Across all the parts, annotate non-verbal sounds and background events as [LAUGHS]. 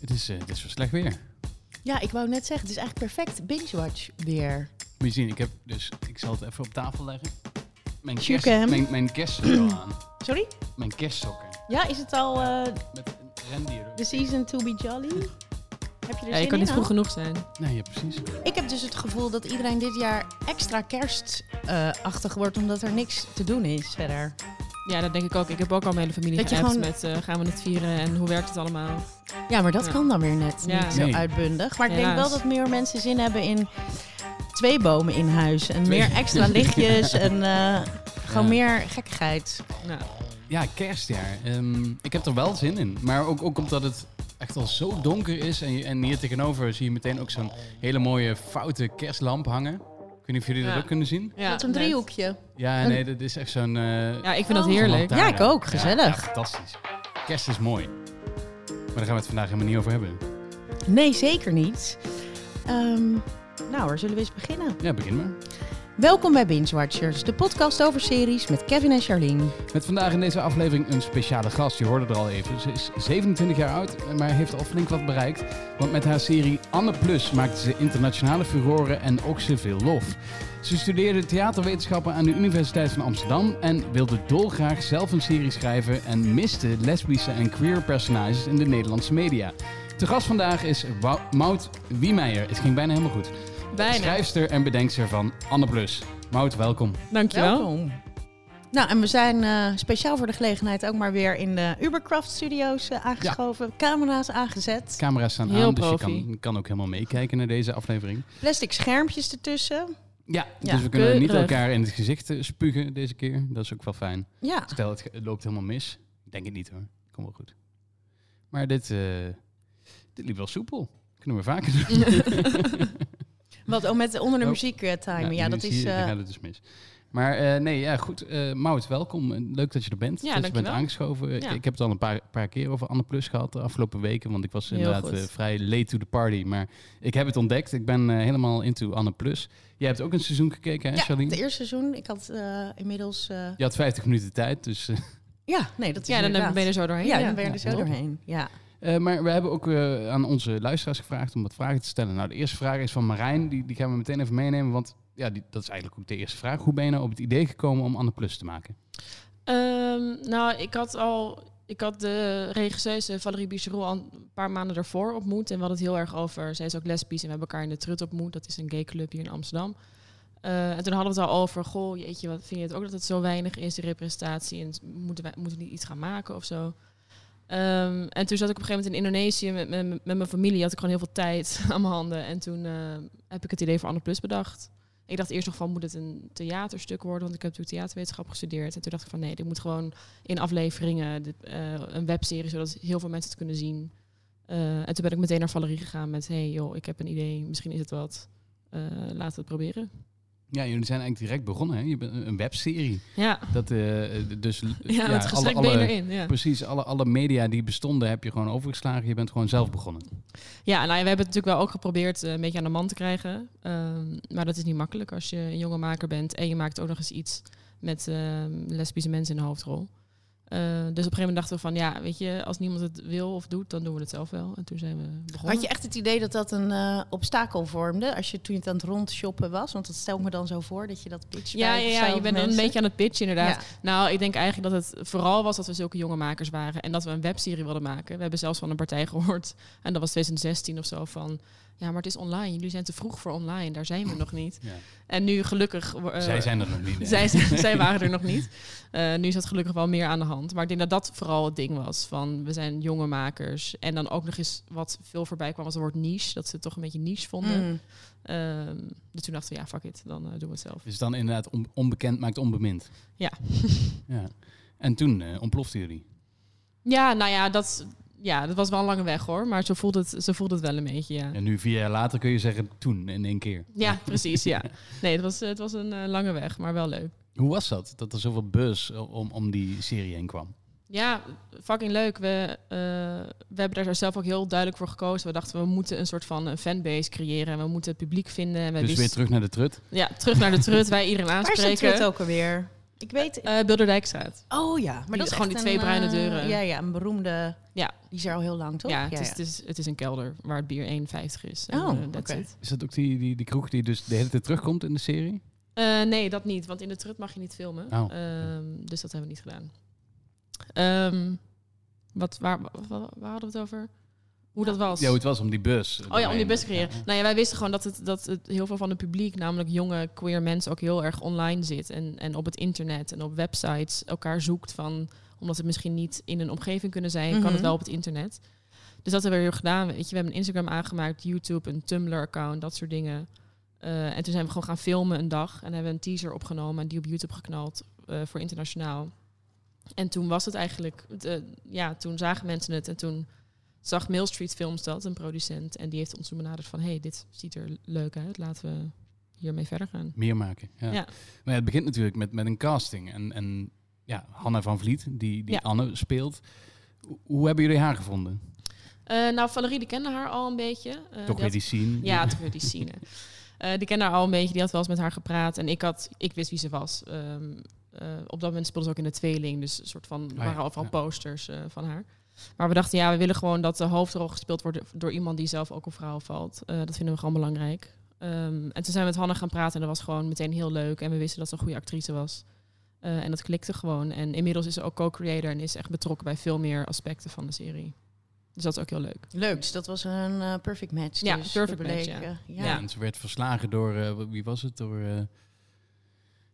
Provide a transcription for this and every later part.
Het is, eh, het is zo slecht weer. Ja, ik wou net zeggen, het is eigenlijk perfect binge-watch weer. Moet je zien, ik heb dus, ik zal het even op tafel leggen. Mijn, kerst, mijn, mijn kerstsokken aan. [CLEARS THROAT] Sorry? Mijn kerstsokken. Ja, is het al eh, Met een rendier. the season to be jolly? [LAUGHS] Heb je er Ja, zin je kan in niet vroeg genoeg zijn. Nee, ja, precies. Ik heb dus het gevoel dat iedereen dit jaar extra kerstachtig wordt, omdat er niks te doen is verder. Ja, dat denk ik ook. Ik heb ook al mijn hele familie Dat je geappt gewoon- met eh, gaan we het vieren en hoe werkt het allemaal. Ja, maar dat Ja. kan dan weer net Ja. niet zo Nee. uitbundig. Maar ik denk wel dat meer mensen zin hebben in twee bomen in huis. En Twee. meer extra [LAUGHS] lichtjes en eh, gewoon Ja. meer gekkigheid. Nou, Ja, kerstjaar. Ehm, ik heb er wel zin in. Maar ook, ook omdat het echt al zo donker is. En, en hier tegenover zie je meteen ook zo'n hele mooie foute kerstlamp hangen. Ik weet niet of jullie dat ook kunnen zien. ja, Tot een net. driehoekje. Ja, Een- nee, dat is echt zo'n... eh, Ja, ik vind dat heerlijk. Ja, ik ook. Gezellig. Ja, fantastisch. Kerst is mooi. Maar daar gaan we het vandaag helemaal niet over hebben. Nee, zeker niet. Ehm, nou, waar zullen we eens beginnen? Ja, begin maar. Welkom bij Binge Watchers, de podcast over series met Kevin en Charlene. Met vandaag in deze aflevering een speciale gast. Je hoorde er al even. Ze is 27 jaar oud, maar heeft al flink wat bereikt. Want met haar serie Anne Plus maakte ze internationale furoren en ook ze veel lof. Ze studeerde theaterwetenschappen aan de Universiteit van Amsterdam en wilde dolgraag zelf een serie schrijven en miste lesbische en queer personages in de Nederlandse media. Te gast vandaag is Wou- Maud Wiemeijer. Het ging bijna helemaal goed. Bijna. Schrijfster en bedenkster van Anne Plus. Maud, welkom. Dankjewel. Welkom. Nou, en we zijn eh, speciaal voor de gelegenheid ook maar weer in de Ubercraft Studios eh, aangeschoven. Camera's aangezet. Camera's staan Heel aan, dus je kan, kan ook helemaal meekijken naar deze aflevering. Plastic schermpjes ertussen. Ja, Ja, dus we kunnen niet elkaar in het gezicht eh, spugen deze keer. Dat is ook wel fijn. Ja. Stel, het, het loopt helemaal mis. Ik denk het niet hoor. Komt wel goed. Maar dit, eh, dit liep wel soepel. Kunnen we vaker doen. [LAUGHS] [LAUGHS] Wat oh, met onder de Oh. muziek timen. Ja, dat is. gaat het dus mis. Maar eh, nee, ja, goed. eh Maud, welkom. En Leuk dat je er bent. Ja, dat je bent aangeschoven. Ik, Ja. ik heb het al een paar, paar keer over Anne Plus gehad de afgelopen weken. Want ik was Heel inderdaad vrij late to the party. Maar ik heb het ontdekt. Ik ben helemaal into Anne Plus. Jij hebt ook een seizoen gekeken, hè, ja, Charlene? het eerste seizoen. Ik had eh, inmiddels. eh, Je had 50 minuten tijd, dus... eh, ja, nee, dat is Ja, dan inderdaad- ben je er zo doorheen. Ja, dan ben je Ja, er zo doorheen. Ja. Eh, maar we hebben ook eh, aan onze luisteraars gevraagd om wat vragen te stellen. Nou, de eerste vraag is van Marijn. Die, die gaan we meteen even meenemen. Want ja, die, dat is eigenlijk ook de eerste vraag. Hoe ben je nou op het idee gekomen om Anne Plus te maken? Ehm, nou, ik had al... Ik had de regisseuse Valerie Bicherot al een paar maanden daarvoor ontmoet. En we hadden het heel erg over... Zij is ook lesbisch en we hebben elkaar in de Trut ontmoet. Dat is een gay club hier in Amsterdam. Eh, en toen hadden we het al over... Goh, jeetje, wat vind je het ook dat het zo weinig is, de representatie? En moeten we, moeten we niet iets gaan maken of zo? Ehm, en toen zat ik op een gegeven moment in Indonesië met, met, met mijn familie. Had ik gewoon heel veel tijd [LAUGHS] aan mijn handen. En toen eh, heb ik het idee voor Anne Plus bedacht. Ik dacht eerst nog van, moet het een theaterstuk worden? Want ik heb natuurlijk theaterwetenschap gestudeerd. En toen dacht ik van, nee, dit moet gewoon in afleveringen, eh, een webserie, zodat heel veel mensen het kunnen zien. Eh, en toen ben ik meteen naar Valerie gegaan met, hey joh, ik heb een idee, misschien is het wat. Eh, laten we het proberen. Ja, jullie zijn eigenlijk direct begonnen. Hè? Je bent een webserie. Ja, Dat, eh, dus, ja, met gestrekt alle, ben je erin. Ja. Precies, alle, alle media die bestonden heb je gewoon overgeslagen. Je bent gewoon zelf begonnen. Ja, nou ja, we hebben het natuurlijk wel ook geprobeerd eh, een beetje aan de man te krijgen. Ehm, maar dat is niet makkelijk als je een jonge maker bent en je maakt ook nog eens iets met ehm, lesbische mensen in de hoofdrol. Eh, dus op een gegeven moment dachten we van, ja, weet je, als niemand het wil of doet, dan doen we het zelf wel. En toen zijn we begonnen. Had je echt het idee dat dat een eh, obstakel vormde als je toen je het aan het rondshoppen was? Want dat stel ik me dan zo voor dat je dat pitch Ja, ja, ja, je bent een beetje aan het pitchen inderdaad. Ja. Nou, ik denk eigenlijk dat het vooral was dat we zulke jonge makers waren en dat we een webserie wilden maken. We hebben zelfs van een partij gehoord, en dat was 2016 of zo, van ja, maar het is online. Jullie zijn te vroeg voor online, daar zijn we nog niet. Ja. En nu gelukkig... eh, Zij zijn er nog niet. hè? zij, zij waren er nog niet. [LAUGHS] Eh, nu is dat gelukkig wel meer aan de hand. Maar ik denk dat dat vooral het ding was. Van we zijn jonge makers. En dan ook nog eens wat veel voorbij kwam was het woord niche. Dat ze het toch een beetje niche vonden. Mm. Ehm, dus toen dachten we, ja, fuck it. Dan eh, doen we het zelf. Dus dan inderdaad on- onbekend maakt onbemind. Ja. ja. En toen eh, ontploften jullie. Ja, nou ja, dat, ja, dat was wel een lange weg hoor. Maar zo voelt het, zo voelt het wel een beetje, ja. En nu vier jaar later kun je zeggen toen in één keer. Ja, precies, ja. Nee, het was, het was een eh, lange weg, maar wel leuk. Hoe was dat? Dat er zoveel buzz om, om die serie heen kwam? Ja, fucking leuk. We, eh, we hebben daar zelf ook heel duidelijk voor gekozen. We dachten, we moeten een soort van een fanbase creëren. En we moeten het publiek vinden. En we Dus weer terug naar de trut. Ja, terug naar de trut. [LAUGHS] Wij iedereen Waar is de aanspreken. trut ook alweer? Ik weet... Uh, Bilderdijkstraat. Oh ja, maar Die- dat is gewoon die twee een, bruine eh, deuren. Ja, ja, een beroemde... Ja. Die is er al heel lang, toch? Ja, het, Is, het, is, het is een kelder waar het bier 1,50 is. En, Oh, eh, that's oké. it. Is dat ook die, die, die kroeg die dus de hele tijd terugkomt in de serie? Eh, nee, dat niet. Want in de trut mag je niet filmen. Oh. Ehm, dus dat hebben we niet gedaan. Ehm, wat, waar, waar, waar hadden we het over? Hoe dat was? Ja, hoe het was om die bus. Oh ja, om die bus te creëren. Ja. Nou ja, wij wisten gewoon dat het, dat het heel veel van het publiek, namelijk jonge queer mensen, ook heel erg online zit. En, en op het internet en op websites elkaar zoekt van, omdat ze misschien niet in een omgeving kunnen zijn, kan het Mhm. wel op het internet. Dus dat hebben we heel gedaan. Weet je, we hebben een Instagram aangemaakt, YouTube, een Tumblr-account, dat soort dingen. Eh, en toen zijn we gewoon gaan filmen een dag en hebben we een teaser opgenomen en die op YouTube geknald eh, voor internationaal. En toen was het eigenlijk, de, ja, toen zagen mensen het en toen zag Mail Street Films dat, een producent. En die heeft ons toen benaderd van, hey, dit ziet er leuk uit, laten we hiermee verder gaan. Meer maken. Ja. Ja. Maar het begint natuurlijk met, met een casting. En, en ja, Hanna van Vliet, die, die Ja. Anne speelt. Hoe, hebben jullie haar gevonden? Eh, nou, Valerie, die kende haar al een beetje. Eh, Toch weer die scene. Ja, toch weer die scene. [LAUGHS] Eh, die kende haar al een beetje, die had wel eens met haar gepraat. En ik, had, ik wist wie ze was. Ehm, eh, op dat moment speelde ze ook in de tweeling. Dus een soort van, er ja, waren overal ja. posters van haar. Maar we dachten, ja, we willen gewoon dat de hoofdrol gespeeld wordt door iemand die zelf ook op vrouw valt. Eh, dat vinden we gewoon belangrijk. Ehm, en toen zijn we met Hanne gaan praten en dat was gewoon meteen heel leuk. En we wisten dat ze een goede actrice was. Eh, en dat klikte gewoon. En inmiddels is ze ook co-creator en is echt betrokken bij veel meer aspecten van de serie. Dus dat is ook heel leuk. Leuk, dus dat was een eh, perfect match. Ja, dus, perfect dat match, ja. Ja. ja. En ze werd verslagen door, eh, wie was het? Door eh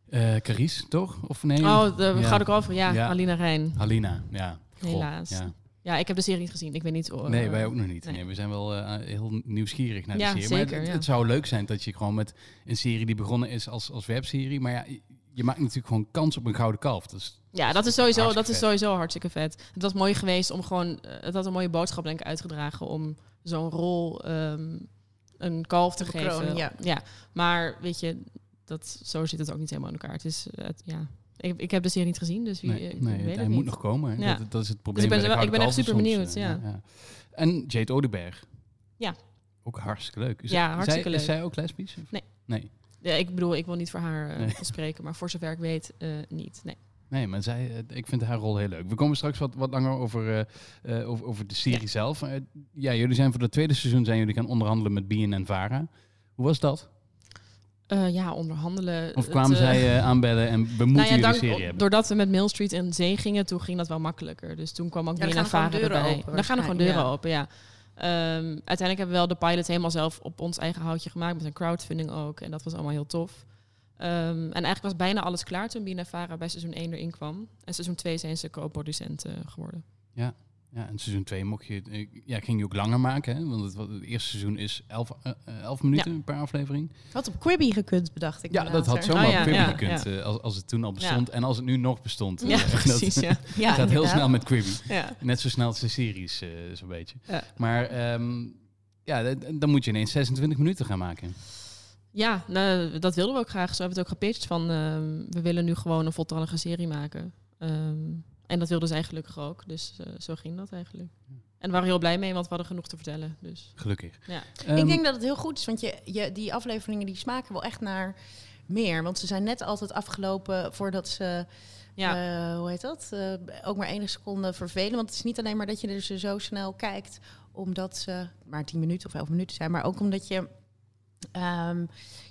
eh, Carice, toch? Of nee? Oh, de Ja. Gouden Kalver. Ja, Ja. Alina Rijn. Halina, ja. Goh, Helaas. Ja. Ja, ik heb de serie niet gezien. Ik weet niet... oh, Nee, eh, wij ook nog niet. nee. Nee, we zijn wel eh, heel nieuwsgierig naar Ja, de serie. maar het, ja. het zou leuk zijn dat je gewoon met een serie die begonnen is als, als webserie. Maar ja, je- maakt natuurlijk gewoon kans op een gouden kalf. Dus Ja, dat is sowieso, dat Hartstikke is sowieso hartstikke vet. Het was mooi geweest om gewoon... eh, Het had een mooie boodschap denk ik uitgedragen om zo'n rol ehm, een kalf te, Te geven. bekronen, ja. Maar weet je, dat, zo zit het ook niet helemaal in elkaar. Het is, het, ja... Ik, ik heb de serie niet gezien, dus wie, nee, ik nee, weet hij moet niet. nog komen. Ja. Dat, dat is het probleem. ik ben wel- ik ben echt super soms, benieuwd, eh, ja. En Jade Odeberg. Ja. Ook hartstikke leuk. Is, Ja, is hartstikke zij, Is leuk. zij ook lesbisch? Of- Nee. Nee. Ja, ik bedoel, ik wil niet voor haar eh, Nee. spreken, maar voor zover ik weet, eh, niet. Nee. Nee, maar zij, eh, ik vind haar rol heel leuk. We komen straks wat, wat langer over, eh, eh, over, over de serie zelf. Eh, ja, jullie zijn voor het tweede seizoen zijn jullie gaan onderhandelen met Bien en Vara. Hoe was dat? Eh, ja, onderhandelen. Of kwamen eh, zij eh, aanbellen en we [LAUGHS] moeten nou ja, jullie dank- serie hebben? doordat we met Mail Street in zee gingen, toen ging dat wel makkelijker. Dus toen kwam ook Ja, er deuren erbij. open Dan gaan er gewoon deuren waarschijnlijk, open, ja. Ehm, uiteindelijk hebben we wel de pilot helemaal zelf op ons eigen houtje gemaakt. Met een crowdfunding ook. En dat was allemaal heel tof. Ehm, en eigenlijk was bijna alles klaar toen Bien en Vara bij seizoen 1 erin kwam. En seizoen 2 zijn ze co-producent eh, geworden. Ja, en seizoen 2 mocht je, eh, ja, ging je ook langer maken. Hè? Want het, het eerste seizoen is 11 eh, eh, 11 minuten per aflevering. Had op Quibi gekund, bedacht ik. Ja, dat had zomaar Oh, op ja, Quibi ja, gekund. eh, als, als het toen al bestond en als het nu nog bestond. Ja, [LAUGHS] Eh, precies, Dat ja. [LAUGHS] Ja, gaat heel snel met Quibi. ja. Net zo snel als de series, eh zo'n beetje. Ja. Maar ehm, ja, dan moet je ineens 26 minuten gaan maken. Ja, nou, dat wilden we ook graag. Zo hebben we het ook gepitcht van ehm, we willen nu gewoon een voltallige serie maken. Ehm, en dat wilden zij gelukkig ook. Dus eh, zo ging dat eigenlijk. En we waren heel blij mee, want we hadden genoeg te vertellen. Dus Gelukkig. ja. Ehm, ik denk dat het heel goed is, want je, je, die afleveringen die smaken wel echt naar meer. Want ze zijn net altijd afgelopen voordat ze, Ja. eh, hoe heet dat, Eh, ook maar enige seconde vervelen. Want het is niet alleen maar dat je er ze zo snel kijkt, omdat ze maar 10 minuten of 11 minuten zijn, maar ook omdat je... ehm,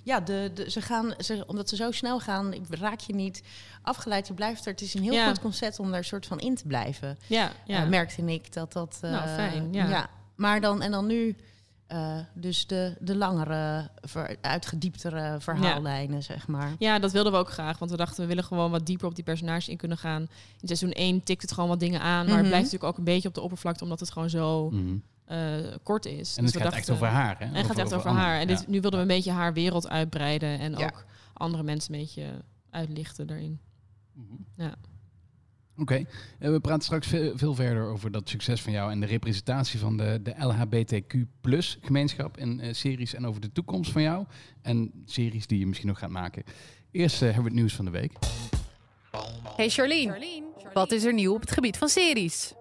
ja, de, de, ze gaan, ze, omdat ze zo snel gaan, raak je niet afgeleid. Je blijft er. Het is een heel Ja. goed concept om daar soort van in te blijven. ja, ja. Ja. merkte ik dat dat. eh, Nou, fijn, ja. Maar dan en dan nu. eh, dus de, de langere, ver, uitgedieptere verhaallijnen, zeg maar. Ja, dat wilden we ook graag. Want we dachten, we willen gewoon wat dieper op die personages in kunnen gaan. In seizoen 1 tikt het gewoon wat dingen aan. Maar Mhm. het blijft natuurlijk ook een beetje op de oppervlakte, omdat het gewoon zo mhm. Eh, kort is. En Dus het gaat echt over haar. Hè? En het gaat echt over haar. En Ja. dit, nu wilden we een beetje haar wereld uitbreiden. En Ja. ook andere mensen een beetje uitlichten daarin. Mhm. Ja. Oké, Eh, we praten straks veel, veel verder over dat succes van jou en de representatie van de, de LHBTQ gemeenschap in eh, series en over de toekomst van jou en series die je misschien nog gaat maken. Eerst hebben we het nieuws van de week. Hey Charlene, wat is er nieuw op het gebied van series?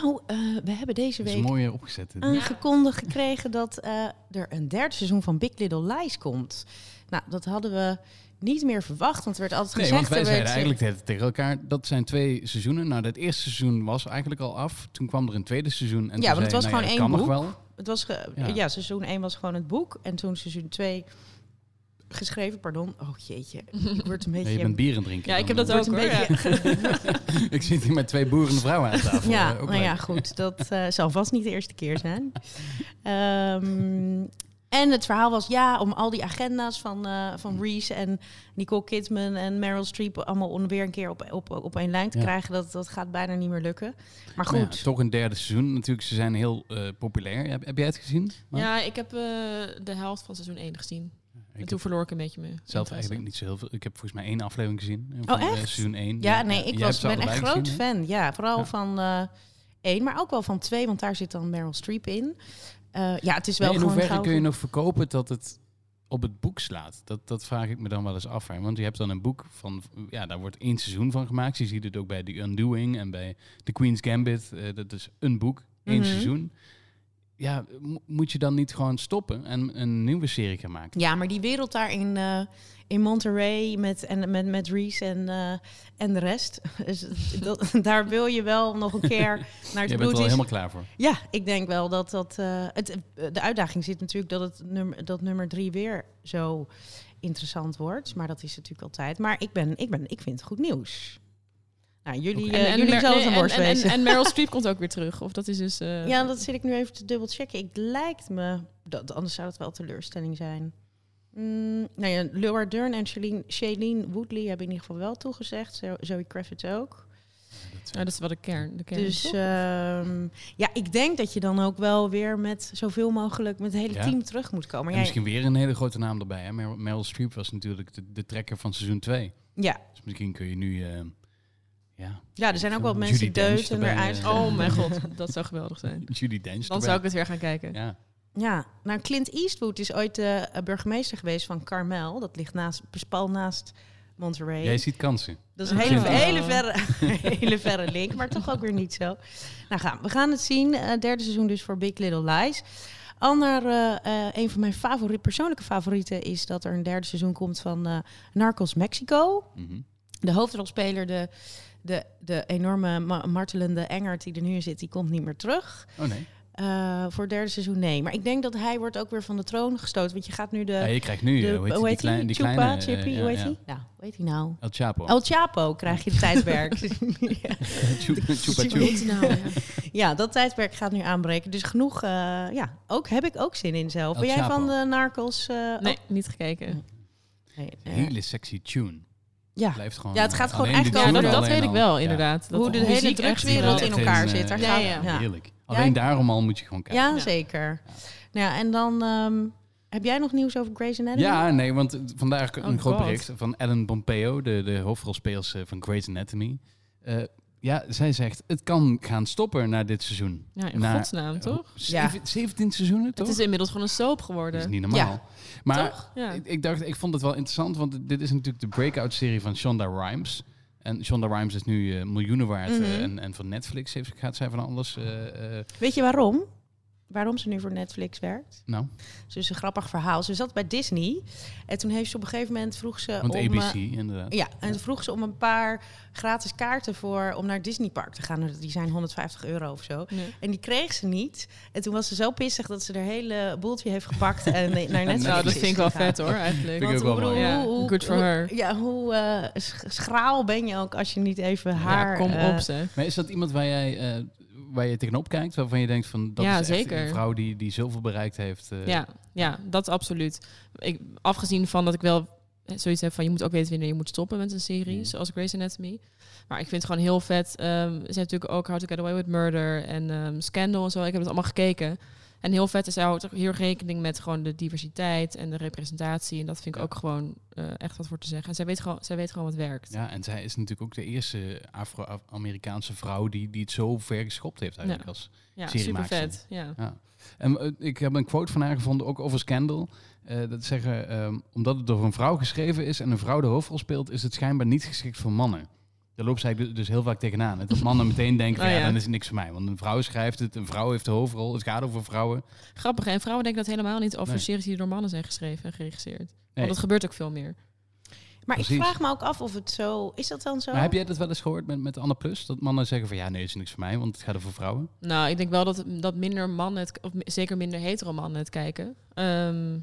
Nou, eh, we hebben deze week mooi eh, opgezet. aangekondigd gekregen dat eh, er een derde seizoen van Big Little Lies komt. Nou, dat hadden we niet meer verwacht. Want er werd altijd Nee, gezegd... want wij zeiden werd- eigenlijk tegen elkaar, dat zijn twee seizoenen. Nou, dat eerste seizoen was eigenlijk al af. Toen kwam er een tweede seizoen. En Ja, toen want het was nou gewoon ja, één kan nog boek. wel. Het was Ja. ja. seizoen 1 was gewoon het boek. En toen seizoen 2 geschreven, pardon. Oh jeetje, [LAUGHS] ik word een Nee, beetje... je bent bier aan het drinken. Ja, ik heb dat ook een hoor. beetje- ja. [LAUGHS] ik zit hier met twee boerende vrouwen aan tafel. Ja, eh, ook nou leuk. ja, goed. Dat eh, zal vast niet de eerste keer zijn. [LAUGHS] Ehm, en het verhaal was ja, om al die agenda's van, eh, van Reese en Nicole Kidman en Meryl Streep allemaal om weer een keer op, op, op één lijn te Ja. krijgen. Dat, dat gaat bijna niet meer lukken. Maar Maar ja, goed. toch een derde seizoen. Natuurlijk, ze zijn heel eh, populair. Heb, heb jij het gezien? Ja, ik heb eh, de helft van seizoen 1 gezien. Ik en heb toen verloor ik een beetje mijn zelf eigenlijk niet zo heel veel. Ik heb volgens mij één aflevering gezien. eh, Van, Oh, eh, echt? seizoen 1. ja, nee, ik was, ben echt groot gezien, fan. Ja, vooral Ja. van eh één, maar ook wel van twee, want daar zit dan Meryl Streep in. Ja, het is wel Nee, in hoeverre kun je nog verkopen dat het op het boek slaat? Dat, dat vraag ik me dan wel eens af. Hè. Want je hebt dan een boek van, ja, daar wordt één seizoen van gemaakt. Je ziet het ook bij The Undoing en bij The Queen's Gambit. Dat is een boek, één Mhm. seizoen. Ja, mo- moet je dan niet gewoon stoppen en een nieuwe serie gaan maken? Ja, maar die wereld daar in, eh, in Monterey met, en, met, met Reese en, eh, en de rest. [LAUGHS] Dus dat, [LAUGHS] daar wil je wel nog een keer [LAUGHS] naar het Je bent er is. helemaal klaar voor. Ja, ik denk wel dat dat... eh, het, de uitdaging zit natuurlijk dat, het nummer, dat nummer drie weer zo interessant wordt. Maar dat is natuurlijk altijd. Maar ik, ben, ik, ben, ik vind het goed nieuws. Nou, jullie, Oké. eh, jullie Mer- zullen nee, het een borst en, en, wezen. en [LAUGHS] Meryl Streep komt ook weer terug. Of dat is dus... eh, ja, dat zit ik nu even te dubbel checken. Ik lijkt me, dat, anders zou het wel teleurstelling zijn. Mm, nou ja, Laura Dern en Shailene, Shailene Woodley hebben in ieder geval wel toegezegd. Zo, Zoe Kravitz ook. ja, dat is wel de kern. De kern Dus ehm, ja, ik denk dat je dan ook wel weer met zoveel mogelijk met het hele Ja. team terug moet komen. En Jij, misschien weer een hele grote naam erbij. Hè? Meryl, Streep was natuurlijk de, de trekker van seizoen 2. ja. Dus misschien kun je nu... eh, ja, ja, er zijn ook wel Judy mensen die deut en eruit eh, oh mijn [LAUGHS] god, dat zou geweldig zijn. Judy Dench Dan zou ik het weer gaan kijken. Ja. Ja, nou Clint Eastwood is ooit de eh, burgemeester geweest van Carmel. Dat ligt naast, pal naast Monterey. Jij ziet kansen. Dat is een hele, Oh. hele, verre, [LAUGHS] hele verre link, maar toch ook weer niet zo. Nou, gaan, we gaan het zien. Eh, derde seizoen dus voor Big Little Lies. Ander, eh, eh, een van mijn favoriet, persoonlijke favorieten is dat er een derde seizoen komt van eh, Narcos Mexico. Mhm. De hoofdrolspeler, de, de, de enorme ma- martelende Engert die er nu in zit, die komt niet meer terug. Oh nee. Eh, voor het derde seizoen nee. Maar ik denk dat hij wordt ook weer van de troon gestoten. Want je gaat nu de... Ja, je krijgt nu, de eh, hoe heet die, die, kleine, die Chupa, kleine... eh, Chippy, ja, hoe heet ja. hij? Ja, hoe heet hij nou? El Chapo. El Chapo krijg je het [LAUGHS] tijdperk. ja. Chupa Chupa Hoe Chup. heet die nou? Ja. Ja, dat tijdperk gaat nu aanbreken. Dus genoeg, eh, ja, ook, heb ik ook zin in zelf. El Ben jij Chapo. van de Narcos? eh, Nee, ook? niet gekeken. Nee, Hele sexy tune. Ja. Blijft gewoon, Ja, het gaat eh, gewoon echt Ja, over dat, dat weet ik wel, Ja. inderdaad. Dat Hoe de hele drugswereld in elkaar een, zit. eh, Daar ja, gaat, ja. ja. Heerlijk. Alleen daarom al moet je gewoon kijken. Ja, zeker. Nou ja, en dan ehm, heb jij nog nieuws over Grey's Anatomy? Ja, nee, want vandaag een Oh groot God. bericht van Ellen Pompeo, de, de hoofdrolspeelster van Grey's Anatomy. Eh, ja, zij zegt, het kan gaan stoppen na dit seizoen. Ja, in Na- godsnaam, toch? Ja. Zeven- 17 seizoenen, toch? Het is inmiddels gewoon een soap Dat is geworden. niet normaal. Ja. Maar Toch? Ja. ik, ik dacht, ik vond het wel interessant, want dit is natuurlijk de breakout-serie van Shonda Rhimes. En Shonda Rhimes is nu eh, miljoenen waard eh, Mhm. en, en van Netflix heeft, gaat zij van alles. eh, eh, Weet je waarom? Waarom ze nu voor Netflix werkt? nou, Ze is een grappig verhaal. Ze zat bij Disney. En toen heeft ze op een gegeven moment vroeg ze want om... ABC eh, inderdaad. ja, en vroeg ze om een paar gratis kaarten voor om naar Disney Park te gaan. Die zijn 150 euro of zo. Nee. En die kreeg ze niet. En toen was ze zo pissig dat ze er hele boeltje heeft gepakt en naar [LAUGHS] Netflix Nou, dat is vind ik wel vet hoor, eigenlijk. Want ook wel ik bedoel, mooi. Ja, hoe- good for hoe- her. Ja, hoe eh, sch- schraal ben je ook als je niet even haar... ja, kom eh, op zeg. Maar is dat iemand waar jij, eh, waar je tegenop kijkt, waarvan je denkt van dat Ja, is echt een vrouw die, die zoveel bereikt heeft? eh, Ja, ja, dat absoluut. Ik, afgezien van dat ik wel zoiets heb van je moet ook weten wanneer je moet stoppen met een serie, Mm. zoals Grey's Anatomy. Maar ik vind het gewoon heel vet. Ehm ze heeft natuurlijk ook How to Get Away with Murder en ehm, Scandal en zo. Ik heb het allemaal gekeken. En heel vet is, zij houdt ook heel rekening met gewoon de diversiteit en de representatie. En dat vind ik Ja. ook gewoon eh, echt wat voor te zeggen. En zij weet gewoon, zij weet gewoon wat werkt. Ja, en zij is natuurlijk ook de eerste Afro-Amerikaanse vrouw die, die het zo ver geschopt heeft eigenlijk. Als, Ja, Serie super vet. Ja. ja. En eh, ik heb een quote van haar gevonden, ook over Scandal. Eh, dat zeggen, ehm, omdat het door een vrouw geschreven is en een vrouw de hoofdrol speelt, is het schijnbaar niet geschikt voor mannen. Daar loopt zij du- dus heel vaak tegenaan. En dat mannen meteen denken, Oh, ja, ja. dan is het niks voor mij. Want een vrouw schrijft het, een vrouw heeft de hoofdrol, het gaat over vrouwen. Grappig. En vrouwen denken dat helemaal niet over Nee. series die door mannen zijn geschreven en geregisseerd. Nee. Want dat gebeurt ook veel meer. Maar Precies. ik vraag me ook af of het zo... Is dat dan zo? Maar heb jij dat wel eens gehoord met, met Anne Plus? Dat mannen zeggen van ja, nee, is niks voor mij, want het gaat over vrouwen. Nou, ik denk wel dat, dat minder mannen, het, of zeker minder hetero mannen het kijken. Ehm,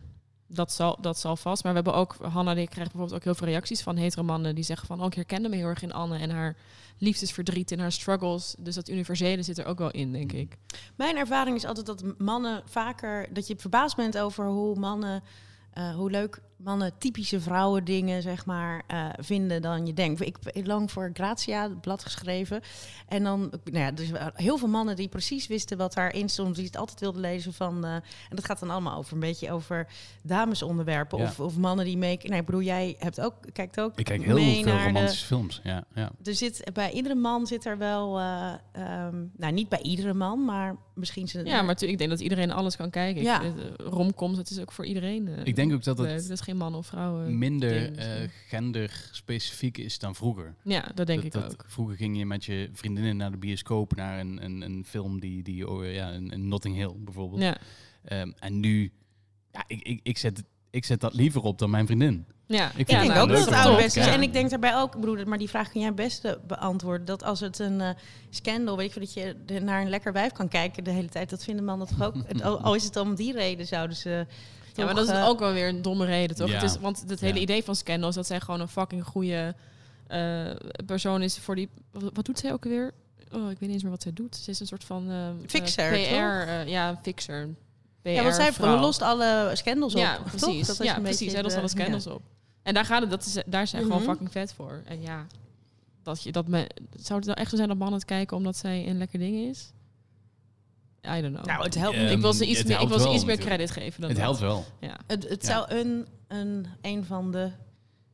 dat, zal, dat zal vast. Maar we hebben ook, Hanna die krijgt bijvoorbeeld ook heel veel reacties van hetero mannen die zeggen van, oh, ik herkende me heel erg in Anne en haar liefdesverdriet en haar struggles. Dus dat universele zit er ook wel in, denk ik. Mijn ervaring is altijd dat mannen vaker... dat je verbaasd bent over hoe mannen... eh, hoe leuk mannen typische vrouwen dingen zeg maar eh, vinden dan je denkt. Ik heb lang voor Grazia het blad geschreven en dan nou ja, dus heel veel mannen die precies wisten wat daarin stond, die het altijd wilden lezen van eh, en dat gaat dan allemaal over een beetje over damesonderwerpen Ja. of, of mannen die mee. Nee, ik bedoel jij hebt ook kijkt ook Ik kijk heel mee veel naar de- romantische films. Ja, ja. er zit bij iedere man zit er wel, eh, ehm, nou niet bij iedere man, maar misschien zijn Ja, maar ik denk dat iedereen alles kan kijken. Ja. Romcoms, dat is ook voor iedereen Ik denk ook dat het Dat geen man of vrouw. minder eh genderspecifiek is dan vroeger. ja, dat denk dat, ik dat- ook. Vroeger ging je met je vriendinnen naar de bioscoop, naar een, een, een film die, die oh, ja, een, een Notting Hill bijvoorbeeld. Ja. Ehm, en nu, ja, ik, ik, ik, zet, ik zet dat liever op dan mijn vriendin. Ja, Ik Ik vind denk ook dat het ouderwets is. En ik denk daarbij ook, bedoel, maar die vraag kun jij best beantwoorden. Dat als het een eh, scandal, weet veel, dat je naar een lekker wijf kan kijken de hele tijd. Dat vinden mannen toch ook. [LAUGHS] Het- al, al is het om die reden, zouden ze. Ja, maar dat is eh, ook wel weer een domme reden, toch? Ja. Het is, want het hele Ja. idee van Scandal is dat zij gewoon een fucking goede eh, persoon is voor die... Wat, wat doet zij ook weer? Oh, ik weet niet eens meer wat zij doet. Ze is een soort van... eh, eh, Fixer, PR, toch? eh, ja, een fixer. PR Ja, want zij vrouw. lost alle scandals op. Ja, precies. Dat is ja, een precies. Zij lost alle scandals op. En daar gaat het, dat is, daar is zij gewoon Mhm. fucking vet voor. En ja, dat je dat me, zou het nou echt zo zijn dat mannen het kijken omdat zij een lekker ding is? I don't know. Nou, het helpt ik wil ze iets meer, ik wil ze wel iets meer credit geven dan Het dat. helpt wel. Ja. Het, het Ja. zou een, een, een van de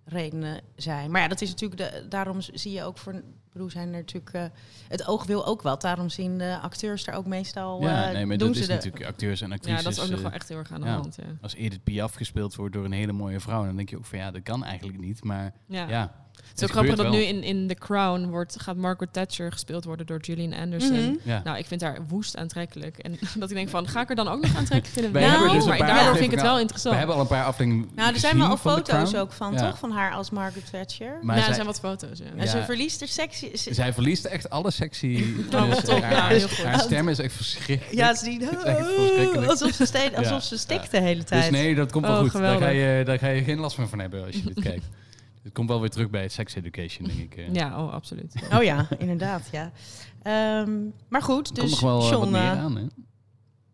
redenen zijn. Maar ja, dat is natuurlijk de, daarom zie je ook voor broer zijn er natuurlijk. eh, het oog wil ook wat. Daarom zien de acteurs er ook meestal. Ja, eh, nee, maar doen dat ze is de, natuurlijk acteurs en actrices. ja, dat is ook nog eh, wel echt heel erg aan de ja. hand. Ja. Als Edith Piaf gespeeld wordt door een hele mooie vrouw, dan denk je ook van ja, dat kan eigenlijk niet. Maar Ja. ja, Het is ook grappig dat nu in, in The Crown wordt, gaat Margaret Thatcher gespeeld worden door Gillian Anderson. Mhm. Ja. Nou, ik vind haar woest aantrekkelijk. En [LAUGHS] dat ik denk van, ga ik er dan ook nog aantrekkelijk vinden? Dus maar daardoor vind ik het wel We interessant. hebben al een paar afleveringen Nou, er zijn wel al van foto's ook van, Ja. toch? Van haar als Margaret Thatcher. Maar ja, zij, er zijn wat foto's, ja. En ze verliest er sexy. ze- zij verliest echt alle sexy... [LAUGHS] Oh, dus top. haar, Ja, haar- heel goed. haar stem is echt verschrikkelijk. ja, ze die, [LAUGHS] verschrikkelijk. alsof ze, steeds, alsof ze stikt de hele Dus tijd. nee, dat komt wel Oh, goed. Daar ga, je, daar ga je geen last meer van hebben als je dit kijkt. Het komt wel weer terug bij het sex education, denk ik. eh. Ja, oh, absoluut. [LAUGHS] Oh ja, inderdaad, ja. Ehm, maar goed, Er dus komt nog wel eh, John, wat meer eh, aan, hè?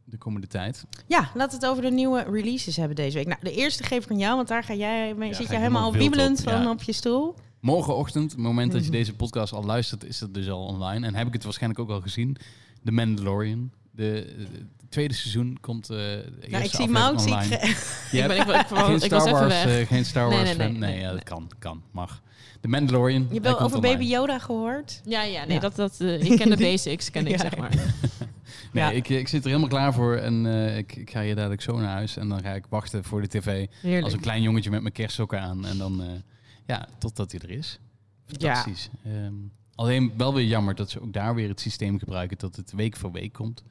De komende tijd. Ja, laten we het over de nieuwe releases hebben deze week. Nou, de eerste geef ik aan jou, want daar ga jij mee, Ja, zit ga je ik helemaal wiebelend op, van ja. op je stoel. Morgenochtend, het moment dat je Mhm. deze podcast al luistert, is het dus al online. En heb ik het waarschijnlijk ook al gezien. The Mandalorian. De tweede seizoen komt eh de Nou, ik zie Mout, zie ik [LAUGHS] ik, ben, ik, ik, geen ik Star was even Wars, weg. eh, geen Star Nee, Wars nee, fan. nee, Nee, nee, ja, nee. dat kan, kan, mag. The Mandalorian. Je hebt wel over online. Baby Yoda gehoord. Ja, ja, nee, Ja. Dat, dat, eh, ik ken de [LAUGHS] basics, ken ik, Ja, zeg maar. [LAUGHS] Nee, Ja. ik, ik zit er helemaal klaar voor en eh, ik, ik ga hier dadelijk zo naar huis. En dan ga ik wachten voor de tv Heerlijk. als een klein jongetje met mijn kerstsokken aan. En dan, eh, ja, totdat hij er is. Fantastisch. Ehm, alleen wel weer jammer dat ze ook daar weer het systeem gebruiken dat het week voor week komt.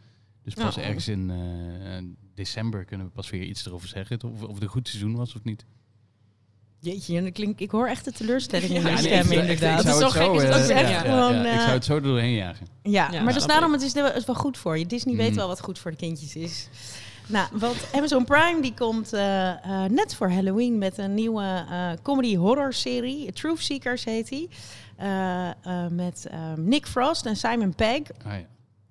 Dus pas ergens in eh, december kunnen we pas weer iets erover zeggen. Of, of het een goed seizoen was of niet. Jeetje, en dat klinkt, ik hoor echt de teleurstelling [LAUGHS] in Ja, je nee, stem ik- ik- ik inderdaad. zou Dat is het zo gek, is eh, het ook echt ja, ik eh, zou het zo doorheen jagen. Ja, Ja, maar dat is daarom, het is, de- het is wel goed voor je. Disney weet Mm. wel wat goed voor de kindjes is. Nou, wat Amazon Prime die komt eh, eh, net voor Halloween met een nieuwe eh, comedy horror serie. Truth Seekers heet die. Eh, eh, met eh, Nick Frost en Simon Pegg. Ah,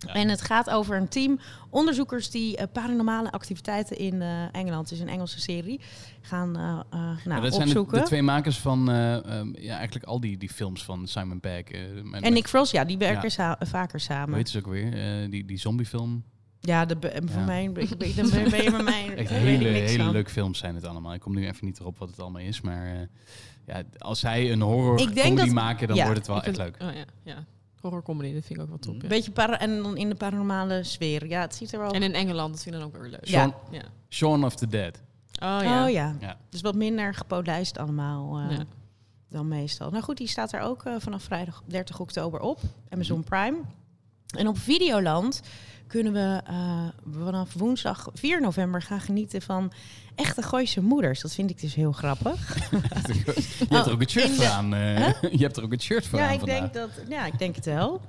ja. En het gaat over een team onderzoekers die eh, paranormale activiteiten in eh, Engeland, is een Engelse serie, gaan eh, nou, dat zijn de, de twee makers van eh, ehm, ja, eigenlijk al die, die films van Simon Pegg. met- en Nick Frost, ja, die werken Ja. sa- vaker samen. heet ze ook weer? Die, die zombiefilm. Ja, de, voor Ja. mij ben je, je- je bij mij. Echt [LAUGHS] weet hele, hele leuke films zijn het allemaal. Ik kom nu even niet erop wat het allemaal is. Maar ja, als zij een horror comedy dat- maken, dan wordt het wel echt leuk. Oh, ja, ja. Horror comedy, dat vind ik ook wel top. Mm. ja. Beetje para en dan in de paranormale sfeer. Ja, het ziet er wel. En in Engeland, dat vind ik dan ook weer leuk. Ja. Shaun, Ja. Shaun of the Dead. Oh ja. Oh ja. Ja. Dus wat minder gepolijst allemaal eh, Ja. dan meestal. Nou goed, die staat er ook eh, vanaf vrijdag 30 oktober op. Amazon Prime. En op Videoland kunnen we eh, vanaf woensdag 4 november gaan genieten van echte Gooise moeders. Dat vind ik dus heel grappig. [LAUGHS] Je hebt er ook het shirt voor aan. eh, [LAUGHS] Je hebt er ook het shirt voor ja, aan ik vandaag. denk dat, ja, ik denk het wel.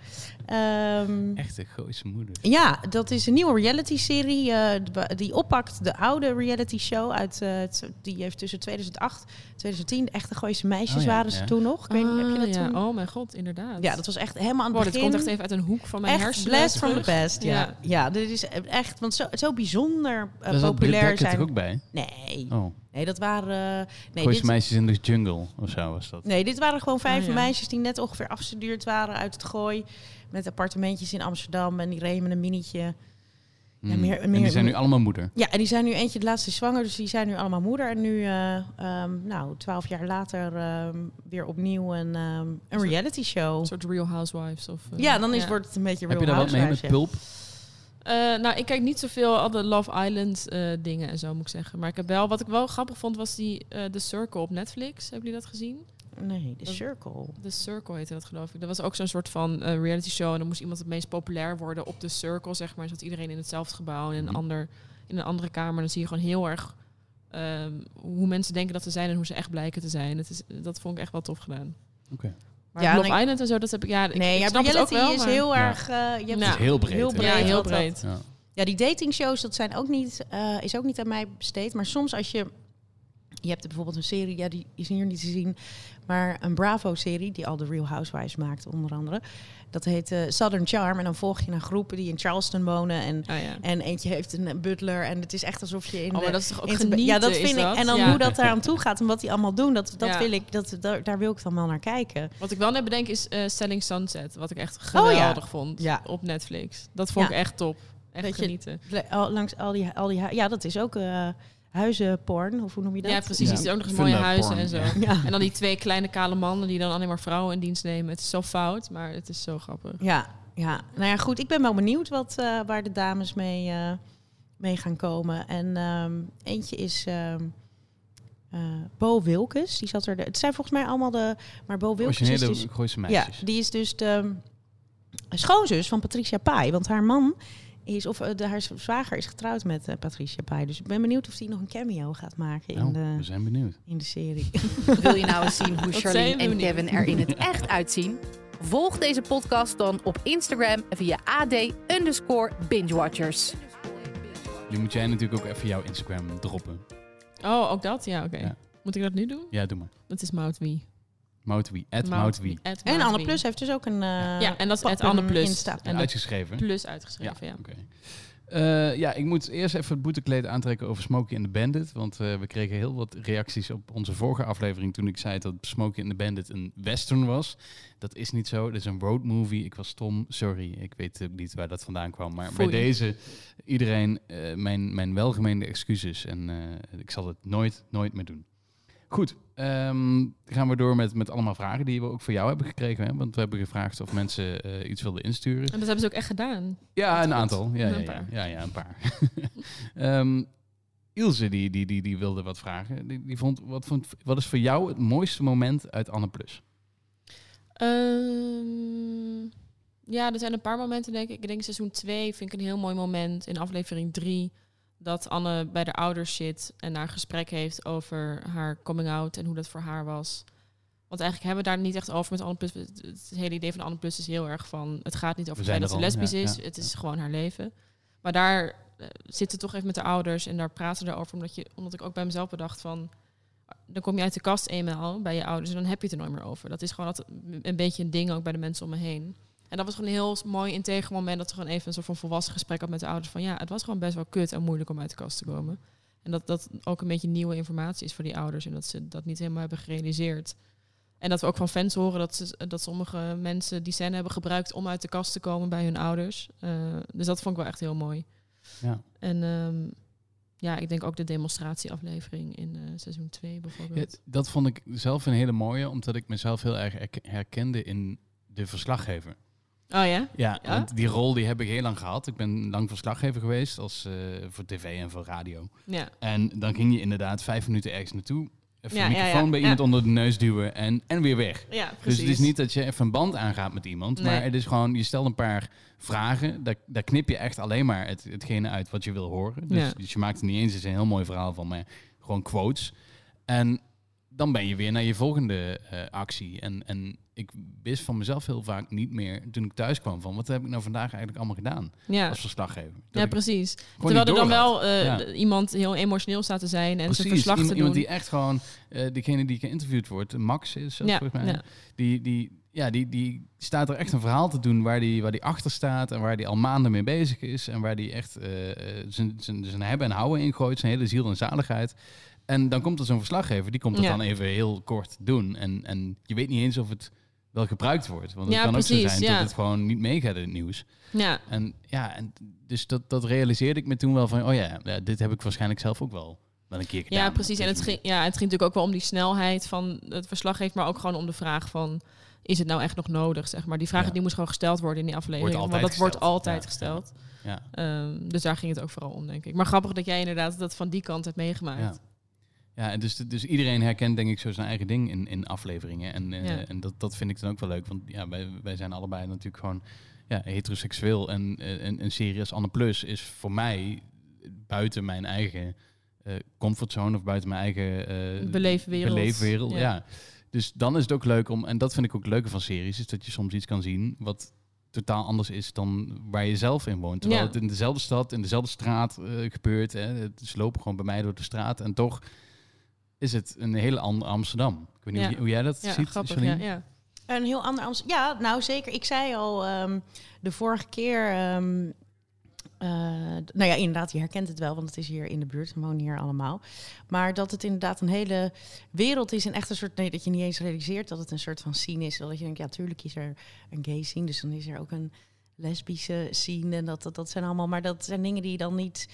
Ehm, Echte Gooise moeder. ja, dat is een nieuwe reality-serie eh, die oppakt de oude reality-show uit. eh, die heeft tussen 2008 en 2010. De echte Gooise meisjes Oh ja, waren ze ja. toen nog. Ik weet, niet, heb je dat Ah, ja. toen? Oh mijn god, inderdaad. Ja, dat was echt helemaal aan het begin. komt echt even uit een hoek van mijn echt hersenen. blast from the past, ja. Ja. ja. dit is echt, want zo, zo bijzonder eh, Daar zat Britt populair Dekker zijn. er ook bij. Nee, Oh, nee, dat waren... Nee, Gooise dit, meisjes in de jungle of zo was dat. nee, dit waren gewoon vijf Oh, ja. meisjes die net ongeveer afgestudeerd waren uit het gooi. Met appartementjes in Amsterdam en die reden met een minietje. Ja, Hmm. meer- en meer- die zijn nu allemaal moeder. Ja, en die zijn nu eentje de laatste is zwanger, dus die zijn nu allemaal moeder. En nu, eh, ehm, nou, twaalf jaar later ehm, weer opnieuw een, ehm, een reality show. Een soort Real Housewives. Of, eh, Ja, dan is, ja. wordt het een beetje Heb Real je daar wat mee met Housewives, ja. Pulp? Eh, nou, ik kijk niet zoveel al de Love Island eh, dingen en zo, moet ik zeggen. Maar ik heb wel, wat ik wel grappig vond, was die eh The Circle op Netflix. Hebben jullie dat gezien? Nee, de Dat- Circle. The Circle heette dat, geloof ik. Dat was ook zo'n soort van eh, reality show. En dan moest iemand het meest populair worden op The Circle, zeg maar. Zat iedereen in hetzelfde gebouw en in een, Mhm. ander, in een andere kamer. Dan zie je gewoon heel erg ehm, hoe mensen denken dat ze zijn en hoe ze echt blijken te zijn. Het is, dat vond ik echt wel tof gedaan. Oké. Maar Ja, Love ik- Island en zo, dat heb ik... Ja, ik, Nee, ik ja, snap het ook reality wel, is maar- heel erg... eh, je hebt is heel breed. heel breed. Ja, heel breed. Ja. Ja, die datingshows, dat zijn ook niet, eh, is ook niet aan mij besteed. Maar soms als je... Je hebt bijvoorbeeld een serie, ja, die is hier niet te zien. Maar een Bravo-serie, die al de Real Housewives maakt, onder andere. Dat heet eh, Southern Charm. En dan volg je een groepen die in Charleston wonen. En, ja. en eentje heeft een butler. En het is echt alsof je in Oh, maar dat is toch ook genieten, ja, dat vind ik. dat? En dan Ja. hoe dat eraan toe gaat en wat die allemaal doen, dat, dat Ja. wil ik, dat, daar, daar wil ik dan wel naar kijken. Wat ik wel net bedenk is eh, Selling Sunset. Wat ik echt Oh, geweldig vond Ja. op Netflix. Dat vond ik echt top. Echt Dat genieten. Langs al die, al die, ja, dat is ook eh huizenporn, of hoe noem je dat? Ja, precies. Ja. Er zitten ook nog eens mooie huizen porn, en zo. ja. Ja. En dan die twee kleine kale mannen die dan alleen maar vrouwen in dienst nemen. Het is zo fout, maar het is zo grappig. Ja, ja. Nou ja, goed. Ik ben wel benieuwd wat, eh, waar de dames mee, eh, mee gaan komen. En ehm, eentje is ehm eh, Bo Wilkes. Die zat er. De, het zijn volgens mij allemaal de. Maar Bo Wilkes is Originele dus. Gooise Ja, meisjes. die is dus de schoonzus van Patricia Pai. Want haar man is, of eh, de, haar zwager is getrouwd met eh, Patricia Pai. Dus ik ben benieuwd of die nog een cameo gaat maken in, Oh, de, we zijn benieuwd. in de serie. [LAUGHS] Wil je nou eens zien hoe [LAUGHS] Charlene en benieuwd. Kevin er in het echt uitzien? Volg deze podcast dan op Instagram via AD underscore bingewatchers. Nu moet jij natuurlijk ook even jouw Instagram droppen. Oh, ook dat? Ja, oké. Ja. Moet ik dat nu doen? Ja, doe maar. Dat is Moutwie. Moutwie. At Moutwie. At en Anne. Plus heeft dus ook een. eh, Ja, en dat is het Anne Plus. Insta. En Uitgeschreven. plus uitgeschreven, ja. Oké. Eh, ja, ik moet eerst even het boetekleed aantrekken over Smokey and the Bandit. Want eh, we kregen heel wat reacties op onze vorige aflevering toen ik zei dat Smokey and the Bandit een western was. Dat is niet zo. Dat is een road movie. Ik was stom. Sorry. Ik weet ook niet waar dat vandaan kwam. Maar Foei. bij deze, iedereen, eh, mijn, mijn welgemeende excuses. En eh, ik zal het nooit, nooit meer doen. Goed, ehm, gaan we door met, met allemaal vragen die we ook voor jou hebben gekregen. Hè? Want we hebben gevraagd of mensen eh, iets wilden insturen. En dat hebben ze ook echt gedaan. Ja, een goed. aantal. Ja, ja, paar. ja, ja, een paar. [LAUGHS] Ehm, Ilse die, die, die, die wilde wat vragen. Die, die vond, wat, vond, wat is voor jou het mooiste moment uit Anne Plus? Ehm, ja, er zijn een paar momenten, denk ik. Ik denk seizoen 2 vind ik een heel mooi moment. In aflevering 3 dat Anne bij de ouders zit en daar een gesprek heeft over haar coming out en hoe dat voor haar was. Want eigenlijk hebben we daar niet echt over met Anne Plus. Het, hele idee van Anne Plus is heel erg van... het gaat niet over We het feit zijn dat ze lesbisch ja, is. ja, het is ja. gewoon haar leven. Maar daar eh, zitten toch even met de ouders en daar praten ze erover. Omdat, je, omdat ik ook bij mezelf bedacht van... Dan kom je uit de kast eenmaal bij je ouders en dan heb je het er nooit meer over. Dat is gewoon altijd een beetje een ding ook bij de mensen om me heen. En dat was gewoon een heel mooi integer moment dat ze gewoon even een soort van volwassen gesprek had met de ouders. Van ja, het was gewoon best wel kut en moeilijk om uit de kast te komen. En dat dat ook een beetje nieuwe informatie is voor die ouders en dat ze dat niet helemaal hebben gerealiseerd. En dat we ook van fans horen dat, ze, dat sommige mensen die scène hebben gebruikt om uit de kast te komen bij hun ouders. Eh, dus dat vond ik wel echt heel mooi. Ja. En ehm, ja, ik denk ook de demonstratieaflevering in eh, seizoen 2 bijvoorbeeld. Ja, dat vond ik zelf een hele mooie, omdat ik mezelf heel erg herk- herkende in de verslaggever. Oh ja? Ja, Ja? want die rol die heb ik heel lang gehad. Ik ben lang verslaggever geweest als, eh, voor tv en voor radio. Ja. En dan ging je inderdaad vijf minuten ergens naartoe. even Ja, een ja, microfoon bij iemand onder de neus duwen en, en weer weg. Ja, Dus precies. het is niet dat je even een band aangaat met iemand, Nee. maar het is gewoon, je stelt een paar vragen, daar, daar knip je echt alleen maar het, hetgene uit wat je wil horen. Dus, Ja. dus je maakt er niet eens eens een heel mooi verhaal van, maar gewoon quotes. En dan ben je weer naar je volgende eh, actie. En, en ik wist van mezelf heel vaak niet meer, toen ik thuis kwam, van wat heb ik nou vandaag eigenlijk allemaal gedaan Ja, als verslaggever. Dat ja precies. Terwijl er dan wel eh, Ja. iemand heel emotioneel staat te zijn en zijn Precies, verslag iemand, te iemand doen. die echt gewoon, eh degene die geïnterviewd wordt, Max is dat ja, volgens mij, ja. die, die, ja, die, die staat er echt een verhaal te doen waar die, waar die achter staat en waar die al maanden mee bezig is en waar die echt eh, zijn, zijn, zijn hebben en houden ingooit, zijn hele ziel en zaligheid. En dan komt er zo'n verslaggever, die komt dat Ja. dan even heel kort doen. En, en je weet niet eens of het wel gebruikt wordt. Want het Ja, kan ook zo zijn ja. dat het gewoon niet meegaat in het nieuws. ja. En ja, en dus dat, dat realiseerde ik me toen wel van, oh ja, dit heb ik waarschijnlijk zelf ook wel, wel een keer gedaan. Ja, precies. En het ging, ja, het ging natuurlijk ook wel om die snelheid van het verslaggever, maar ook gewoon om de vraag van, is het nou echt nog nodig, zeg maar. Die vraag Ja. die moest gewoon gesteld worden in die aflevering. Wordt want dat wordt altijd Ja, gesteld. Ja. Ehm, dus daar ging het ook vooral om, denk ik. Maar grappig dat jij inderdaad dat van die kant hebt meegemaakt. Ja. Dus, dus iedereen herkent denk ik zo zijn eigen ding in, in afleveringen. En, eh, Ja. en dat, dat vind ik dan ook wel leuk. Want ja, wij, wij zijn allebei natuurlijk gewoon ja, heteroseksueel. En eh, een, een serie als Anne Plus is voor mij buiten mijn eigen eh, comfortzone of buiten mijn eigen Beleefwereld. beleefwereld, Ja. Ja. Dus dan is het ook leuk om, en dat vind ik ook het leuke van series, is dat je soms iets kan zien wat totaal anders is dan waar je zelf in woont. Terwijl Ja. het in dezelfde stad, in dezelfde straat gebeurt. Hè. Het- Ze lopen gewoon bij mij door de straat en toch is het een hele andere Amsterdam. Ik weet niet hoe, hoe jij dat ziet, grappig. Ja, Janine? ja. Een heel ander Amsterdam. Ja, nou zeker. Ik zei al ehm, de vorige keer. ehm, eh, nou ja, inderdaad, je herkent het wel, want het is hier in de buurt. We wonen hier allemaal. Maar dat het inderdaad een hele wereld is. En echt een soort. Nee, dat je niet eens realiseert dat het een soort van scene is. Dat je denkt, ja, tuurlijk is er een gay scene. Dus dan is er ook een lesbische scene. En dat, dat, dat zijn allemaal. Maar dat zijn dingen die je dan niet.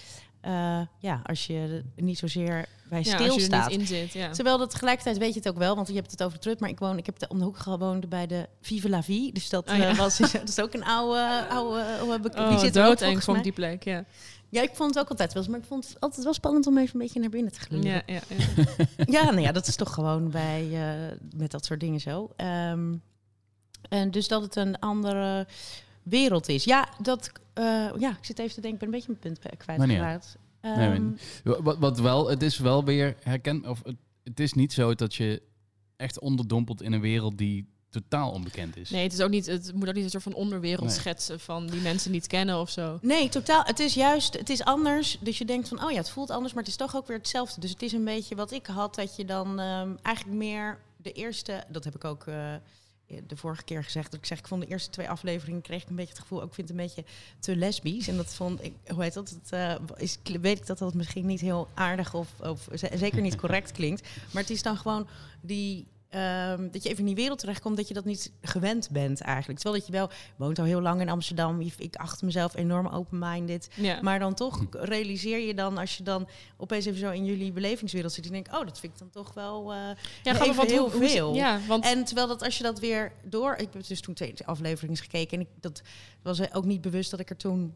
Eh, ja, als je niet zozeer bij Ja, je stilstaat. in zit. Ja. Terwijl dat tegelijkertijd weet je het ook wel, want je hebt het over de trut, maar ik woon, ik heb de, om de hoek gewoond bij de Vive la Vie, dus dat Oh, ja. eh, was, dat is ook een oude, oude, oude Oh, die zit doodeng volgens vond die plek, ja. Ja, ik vond het ook altijd wel, maar ik vond het altijd wel spannend om even een beetje naar binnen te gluren. Ja, Ja, ja, [LAUGHS] ja. nou ja, dat is toch gewoon bij eh, met dat soort dingen zo. Ehm, en dus dat het een andere wereld is. Ja, dat, eh, ja, ik zit even te denken, ik ben een beetje mijn punt kwijtgeraakt. Nee, Ehm, maar Wat, wat wel, het is wel weer herken, of het, het is niet zo dat je echt onderdompelt in een wereld die totaal onbekend is. Nee, het, is ook niet, het moet ook niet een soort van onderwereld Nee. schetsen van die mensen niet kennen of zo. Nee, totaal. Het is juist, het is anders. Dus je denkt van, oh ja, het voelt anders, maar het is toch ook weer hetzelfde. Dus het is een beetje wat ik had, dat je dan ehm, eigenlijk meer de eerste, dat heb ik ook eh, de vorige keer gezegd. Dat ik zeg, ik vond de eerste twee afleveringen kreeg ik een beetje het gevoel, ook ik vind het een beetje te lesbisch. En dat vond ik, hoe heet dat? Eh, is, weet ik dat dat misschien niet heel aardig of, of zeker niet correct klinkt. Maar het is dan gewoon die. Ehm, dat je even in die wereld terechtkomt, dat je dat niet gewend bent eigenlijk. Terwijl dat je wel woont al heel lang in Amsterdam. Ik acht mezelf enorm open-minded. Ja. Maar dan toch realiseer je dan, als je dan opeens even zo in jullie belevingswereld zit, die denk ik, oh, dat vind ik dan toch wel. eh, ja, even heel hoe- hoe- veel. Ja, want En terwijl dat als je dat weer door, ik heb dus toen twee afleveringen gekeken en ik dat was ook niet bewust dat ik er toen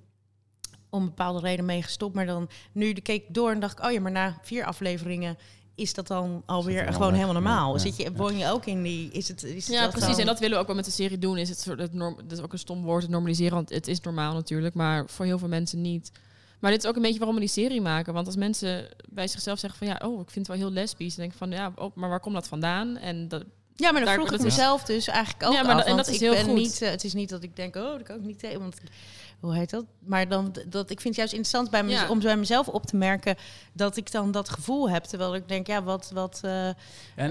om bepaalde reden mee gestopt, maar dan nu de keek ik door en dacht ik, oh ja, maar na vier afleveringen is dat dan alweer gewoon helemaal normaal. Ja, ja, Zit je, woon je ook in die, is het, is Ja, precies. dan- En dat willen we ook wel met de serie doen. Is het soort het norm, dat is ook een stom woord, het normaliseren. Want het is normaal natuurlijk, maar voor heel veel mensen niet. Maar dit is ook een beetje waarom we die serie maken. Want als mensen bij zichzelf zeggen van ja, oh, ik vind het wel heel lesbisch. Dan denk ik van ja, oh, maar waar komt dat vandaan? En dat, Ja, maar dan Daar- vroeg ik mezelf dus eigenlijk ook Ja, maar af. dat- en dat is ik heel ben goed. Niet, eh, het is niet dat ik denk, oh, dat kan ik niet tegen. Want hoe heet dat? Maar dan dat ik vind het juist interessant bij Ja. om bij mezelf op te merken dat ik dan dat gevoel heb. Terwijl ik denk, ja, wat, wat. eh, En,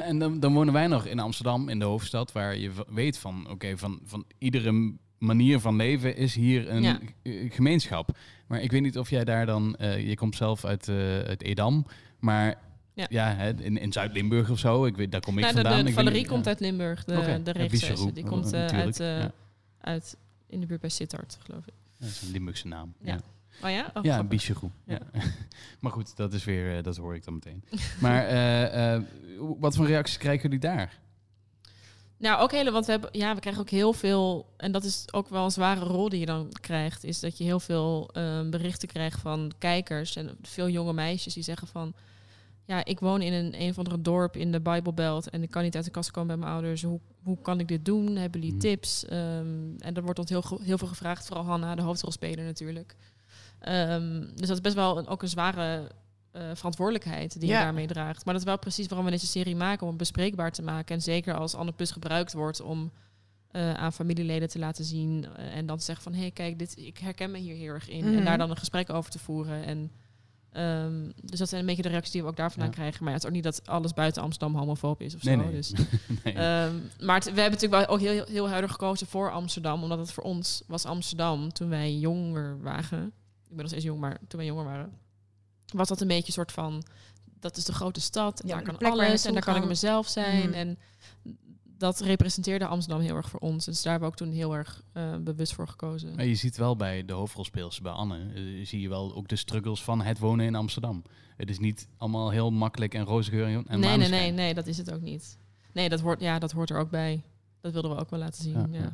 en dan, dan wonen wij nog in Amsterdam, in de hoofdstad, waar je weet van, oké, van, van iedere manier van leven is hier een Ja. gemeenschap. Maar ik weet niet of jij daar dan, eh, je komt zelf uit, eh, uit Edam, maar Ja. ja, hè, in, in Zuid-Limburg of zo, ik weet, daar kom ik Nou, de, vandaan. de, Ik Valerie komt ja. uit Limburg, de, Oké, de Die komt uit, eh, uit in de buurt bij Sittard, geloof ik. Dat is een Limburgse naam. Ja. Oh ja? Oh, ja. Bicheroe. Ja. Ja. [LAUGHS] maar goed, dat is weer, eh, dat hoor ik dan meteen. [LAUGHS] maar eh, eh, wat voor reacties krijgen jullie daar? Nou, ook hele, want we, hebben, ja, we krijgen ook heel veel, en dat is ook wel een zware rol die je dan krijgt, is dat je heel veel berichten krijgt van kijkers en veel jonge meisjes die zeggen van, ja, ik woon in een, een of andere dorp in de Bijbelbelt en ik kan niet uit de kast komen bij mijn ouders. Hoe, hoe kan ik dit doen? Hebben jullie Mhm. tips? Ehm, en er wordt ons heel, heel veel gevraagd, vooral Hanna, de hoofdrolspeler natuurlijk. Ehm, dus dat is best wel een, ook een zware eh, verantwoordelijkheid die Ja. je daarmee draagt. Maar dat is wel precies waarom we deze serie maken, om het bespreekbaar te maken. En zeker als Anne Plus gebruikt wordt om eh, aan familieleden te laten zien. eh, en dan te zeggen van, hé, hey, kijk, dit, ik herken me hier heel erg in. Mhm. En daar dan een gesprek over te voeren. En, ehm, dus dat zijn een beetje de reacties die we ook daar vandaan Ja. krijgen. Maar ja, het is ook niet dat alles buiten Amsterdam homofoob is of Nee, zo. nee. Dus, [LAUGHS] nee. Ehm, maar we hebben natuurlijk wel ook heel, heel huidig gekozen voor Amsterdam. Omdat het voor ons was Amsterdam toen wij jonger waren. Ik ben nog steeds jong, maar toen wij jonger waren. Was dat een beetje een soort van... Dat is de grote stad. En Ja, daar kan alles. En daar kan ik mezelf zijn. Mhm. En dat representeerde Amsterdam heel erg voor ons. Dus daar hebben we ook toen heel erg eh, bewust voor gekozen. Maar je ziet wel bij de hoofdrolspeelster, bij Anne, eh, zie je wel ook de struggles van het wonen in Amsterdam. Het is niet allemaal heel makkelijk en roze geur en nee, nee, nee, nee, dat is het ook niet. Nee, dat hoort, ja, dat hoort er ook bij. Dat wilden we ook wel laten zien. Ja, Ja, ja.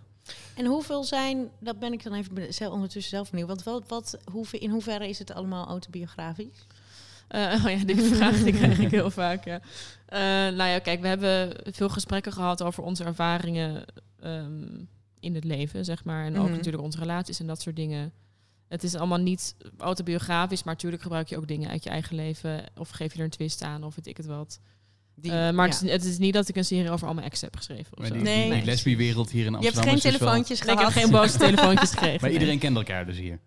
En hoeveel zijn, dat ben ik dan even zelf, ondertussen zelf benieuwd. Want wat, wat, hoeveel, in hoeverre is het allemaal autobiografisch? Eh, [LAUGHS] oh ja, die vraag die krijg ik heel vaak. Ja. Eh, nou ja, kijk, we hebben veel gesprekken gehad over onze ervaringen ehm, in het leven, zeg maar. En ook Mhm. natuurlijk onze relaties en dat soort dingen. Het is allemaal niet autobiografisch, maar natuurlijk gebruik je ook dingen uit je eigen leven. Of geef je er een twist aan, of weet ik het wat. Die- Eh, maar ja. het, is, het is niet dat ik een serie over al mijn ex heb geschreven. Of Maar zo. die, Nee. die, hier in Je hebt Amsterdam geen is dus wel- telefoontjes Nee, ik gehad. heb geen boze telefoontjes [LAUGHS] gekregen. Maar nee. iedereen kent elkaar dus hier.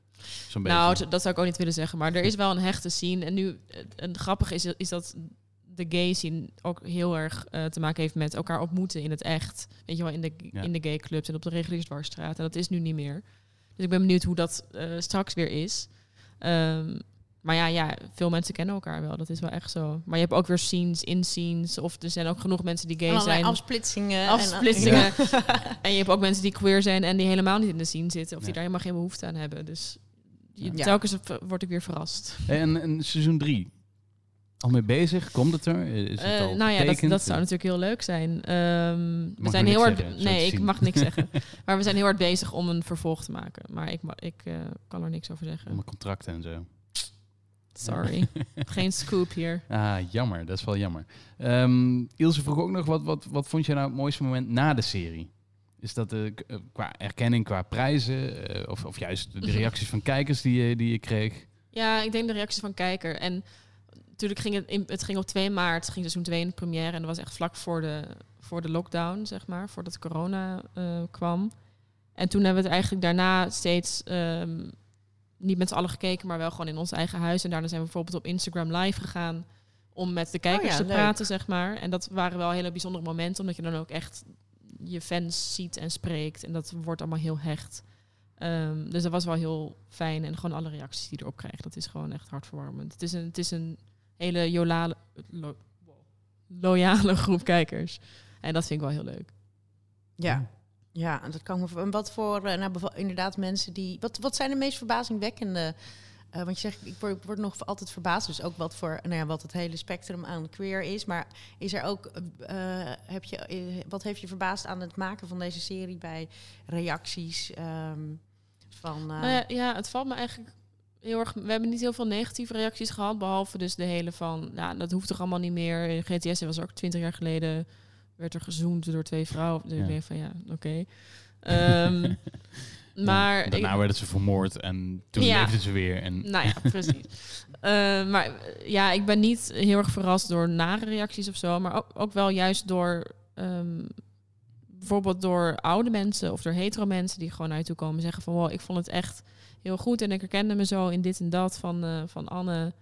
Nou, dat zou ik ook niet willen zeggen. Maar er is wel een hechte scene. En nu, eh, het grappige is, is dat de gay scene ook heel erg eh, te maken heeft met elkaar ontmoeten in het echt. Weet je wel, in de, Ja. in de gay clubs en op de reguliere dwarsstraat. En dat is nu niet meer. Dus ik ben benieuwd hoe dat eh, straks weer is. Ehm, maar ja, ja, veel mensen kennen elkaar wel. Dat is wel echt zo. Maar je hebt ook weer scenes in scenes. Of er zijn ook genoeg mensen die gay Allerlei zijn. afsplitsingen. en- Afsplitsingen. [LAUGHS] En je hebt ook mensen die queer zijn en die helemaal niet in de scene zitten. Of die daar helemaal geen behoefte aan hebben. Dus Ja. telkens word ik weer verrast. En, en seizoen 3. Al mee bezig? Komt het er? Is het Eh, al nou ja, dat, dat zou natuurlijk heel leuk zijn. Ehm, we zijn heel hard. zeggen, nee, ik zien. mag niks zeggen. [LAUGHS] Maar we zijn heel hard bezig om een vervolg te maken. Maar ik, ik eh, kan er niks over zeggen. Allemaal contracten en zo. Sorry. [LAUGHS] Geen scoop hier. Ah, jammer. Dat is wel jammer. Ehm, Ilse vroeg ook nog, wat, wat, wat vond jij nou het mooiste moment na de serie? Is dat eh, eh, qua erkenning, qua prijzen? eh, of, of juist de [LAUGHS] reacties van kijkers die je, die je kreeg? Ja, ik denk de reacties van kijker. En natuurlijk ging het, in, het ging op 2 maart, ging seizoen 2 in de première. En dat was echt vlak voor de, voor de lockdown, zeg maar. Voordat corona eh, kwam. En toen hebben we het eigenlijk daarna steeds... ehm, niet met z'n allen gekeken, maar wel gewoon in ons eigen huis. En daarna zijn we bijvoorbeeld op Instagram live gegaan... om met de kijkers ja, te leuk. praten, zeg maar. En dat waren wel hele bijzondere momenten... omdat je dan ook echt je fans ziet en spreekt. En dat wordt allemaal heel hecht. Ehm, dus dat was wel heel fijn. En gewoon alle reacties die je erop krijgt, dat is gewoon echt hartverwarmend. Het is een, het is een hele jolale, lo- loyale [LAUGHS] groep kijkers. En dat vind ik wel heel leuk. Ja. Ja, en dat kan me wat voor, eh, nou, inderdaad, mensen die. Wat, wat zijn de meest verbazingwekkende? Eh, want je zegt, ik word, nog altijd verbaasd. Dus ook wat voor, nou ja, wat het hele spectrum aan queer is. Maar is er ook, eh, heb je, eh, wat heeft je verbaasd aan het maken van deze serie bij reacties ehm, van. eh, Nou ja, ja, het valt me eigenlijk heel erg... We hebben niet heel veel negatieve reacties gehad. Behalve dus de hele van... Ja, dat hoeft toch allemaal niet meer. In GTS was ook twintig jaar geleden... werd er gezoend door twee vrouwen. Dus Ja. ik denk van ja, oké. Ehm, [LAUGHS] maar... Ja, daarna ik- werden ze vermoord en toen Ja. leefden ze weer. En, Nou ja, precies. [LAUGHS] Eh, maar eh, ja, ik ben niet heel erg verrast door nare reacties of zo. Maar ook, ook wel juist door... ehm, bijvoorbeeld door oude mensen of door hetero mensen die gewoon naar je toe komen en zeggen van... Wow, ik vond het echt heel goed en ik herkende me zo in dit en dat van, eh, van Anne.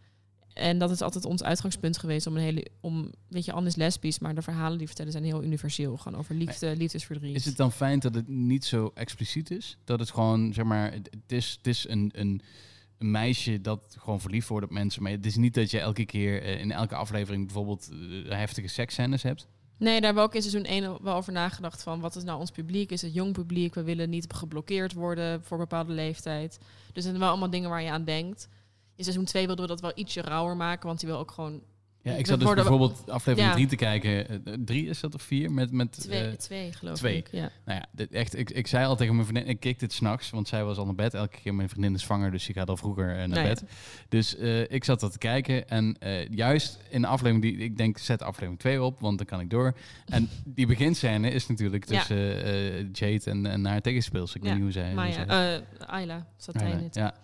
En dat is altijd ons uitgangspunt geweest om een hele... Om, weet je, Anne is lesbisch, maar de verhalen die vertellen zijn heel universeel. Gewoon over liefde, liefdesverdriet. Is het dan fijn dat het niet zo expliciet is? Dat het gewoon, zeg maar, het, is, het is een, een, een meisje dat gewoon verliefd wordt op mensen. Maar het is niet dat je elke keer eh, in elke aflevering bijvoorbeeld eh, heftige seksscènes hebt. Nee, daar hebben we ook in seizoen 1 wel over nagedacht van wat is nou ons publiek? Is het jong publiek? We willen niet geblokkeerd worden voor een bepaalde leeftijd. Dus er zijn wel allemaal dingen waar je aan denkt. In seizoen 2 wilden we dat wel ietsje rauwer maken, want die wil ook gewoon Ja, ik zat dus bijvoorbeeld aflevering Ja. 3 te kijken. Eh, drie is dat of vier? Met, met, Twee, eh, twee geloof twee. ik. Ja. nou ja, dit, echt, ik, ik zei al tegen mijn vriendin, ik keek dit s'nachts, want zij was al naar bed. Elke keer mijn vriendin is zwanger, dus die gaat al vroeger eh, naar Nou bed. Dus eh, ik zat dat te kijken en eh, juist in de aflevering die, ik denk, zet aflevering 2 op, want dan kan ik door. En die beginscène is natuurlijk tussen eh, Jade en, en haar tegenspeels. Ik weet niet hoe zij... ja, eh Ayla zat hij in het. ja.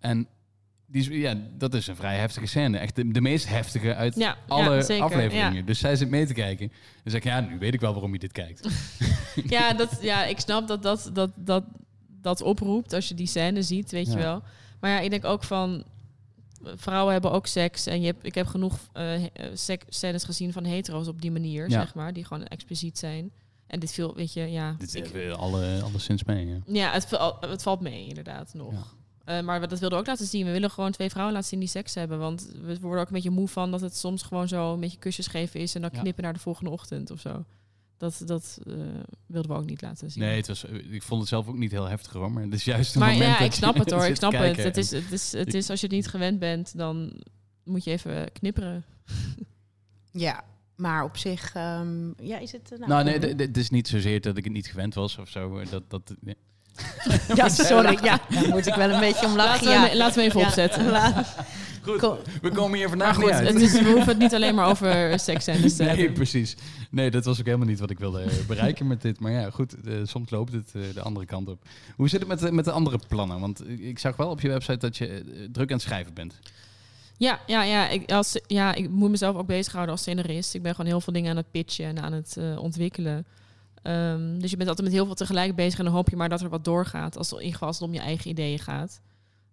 En die is, ja, dat is een vrij heftige scène. Echt de, de meest heftige uit Ja, alle ja, afleveringen. Dus zij zit mee te kijken. Dan zeg ik, ja, nu weet ik wel waarom je dit kijkt. [LAUGHS] Ja, dat, ja, ik snap dat dat, dat, dat dat oproept als je die scène ziet, weet je wel. Maar ja, ik denk ook van... Vrouwen hebben ook seks. En je hebt, ik heb genoeg eh eh, sek- scènes gezien van hetero's op die manier, zeg maar. Die gewoon expliciet zijn. En dit viel, weet je, ja... dit ik- alle, alleszins mee. Ja. ja, het, het valt mee, inderdaad, nog. Eh, maar we- dat wilden we ook laten zien. We willen gewoon twee vrouwen laten zien die seks hebben. Want we worden ook een beetje moe van dat het soms gewoon zo een beetje kusjes geven is... en dan Ja. knippen naar de volgende ochtend of zo. Dat, dat eh, wilden we ook niet laten zien. Nee, het was, ik vond het zelf ook niet heel heftig hoor. Maar het is juist een Maar moment ja, dat ik snap het [LAUGHS] hoor. Ik snap het. Het is, het, is, het is als je het niet gewend bent, dan moet je even knipperen. [LAUGHS] Ja, maar op zich, ehm, ja, is het... eh, Nou nee, het is niet zozeer dat ik het niet gewend was of zo. Dat, dat, nee. Ja, sorry, ja, daar moet ik wel een beetje om lachen. Laten we, ja. laten we even Ja, opzetten. Goed, Kom. we komen hier vandaag goed, niet uit. het is, we hoeven het niet alleen maar over seks en dus, Nee, precies. Nee, dat was ook helemaal niet wat ik wilde eh, bereiken met dit. Maar ja, goed, eh, soms loopt het eh, de andere kant op. Hoe zit het met, de- met de andere plannen? Want ik zag wel op je website dat je druk aan het schrijven bent. Ja, ja, ja, ik, als, ja, ik moet mezelf ook bezighouden als scenarist. Ik ben gewoon heel veel dingen aan het pitchen en aan het eh, ontwikkelen. Ehm, dus je bent altijd met heel veel tegelijk bezig en dan hoop je maar dat er wat doorgaat. Als, in ieder het om je eigen ideeën gaat.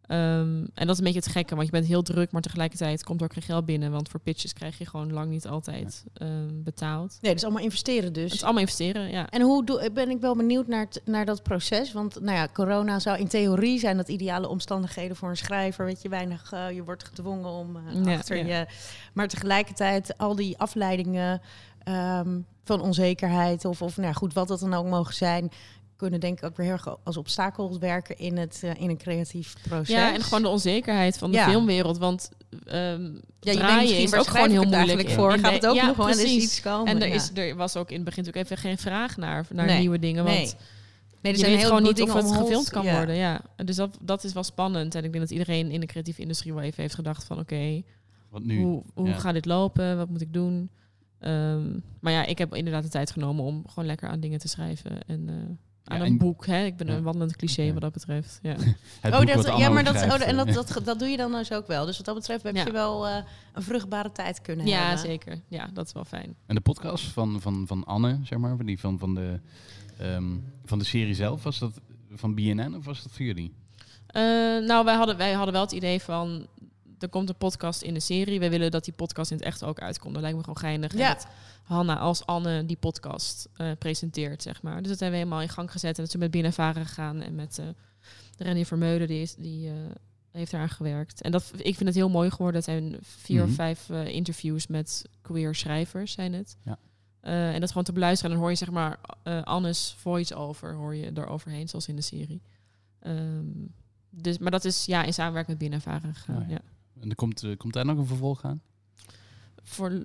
Ehm, en dat is een beetje het gekke, want je bent heel druk, maar tegelijkertijd komt er ook geen geld binnen. Want voor pitches krijg je gewoon lang niet altijd ehm, betaald. Nee, dat is allemaal investeren Het dus. is allemaal investeren, ja. En hoe doe, ben ik wel benieuwd naar, het- naar dat proces? Want nou ja, corona zou in theorie zijn dat ideale omstandigheden voor een schrijver. Weet je, weinig, eh, je wordt gedwongen om Ja, achter ja. je. Maar tegelijkertijd al die afleidingen ehm, van onzekerheid of, of nou ja, goed, wat dat dan ook mogen zijn, kunnen denk ik ook weer heel erg als obstakels werken in, het, eh, in een creatief proces. Ja, en gewoon de onzekerheid van de Ja. filmwereld. Want ehm ja, je denkt draaien misschien, is ook gewoon heel moeilijk. in- voor. Gaat het ook ja, nog wel er komen? En er, ja. is, er was ook in het begin natuurlijk even geen vraag naar, naar Nee. nieuwe dingen. Want Nee. Nee, er je zijn weet heel gewoon niet of dingen het gefilmd kan Ja. worden. Ja. Dus dat, dat is wel spannend. En ik denk dat iedereen in de creatieve industrie wel even heeft gedacht van... oké, Wat nu? hoe, hoe Ja. gaat dit lopen? Wat moet ik doen? Ehm, maar ja, ik heb inderdaad de tijd genomen om gewoon lekker aan dingen te schrijven. En eh, aan Ja, een en- boek. Hè? Ik ben Ja. een wandelend cliché wat dat betreft. Ja. [LAUGHS] Oh, boek dat, ja, maar dat, oh, en dat, dat, dat doe je dan dus ook wel. Dus wat dat betreft heb Ja. je wel eh, een vruchtbare tijd kunnen ja, hebben. zeker. Ja, dat is wel fijn. En de podcast van, van, van Anne, zeg maar, van die van, van, de, ehm, van de serie zelf, was dat van BNN of was dat voor jullie? Eh, nou, wij hadden, wij hadden wel het idee van... Er komt een podcast in de serie. Wij willen dat die podcast in het echt ook uitkomt. Dat lijkt me gewoon geinig. En Ja. dat Hanna als Anne die podcast eh, presenteert, zeg maar. Dus dat hebben we helemaal in gang gezet. En dat ze met Binnenvaren gegaan. En met eh René Vermeulen, die, is, die eh, heeft eraan gewerkt. En dat, ik vind het heel mooi geworden. Het zijn vier Mhm. of vijf eh, interviews met queer schrijvers, zijn het. Ja. Eh, en dat gewoon te beluisteren. En dan hoor je zeg maar eh, Anne's voice-over, hoor je eroverheen, zoals in de serie. Ehm, dus, maar dat is ja in samenwerking met Binnenvaren gegaan. Oh ja. ja. En er komt, eh, komt daar nog een vervolg aan? Voor,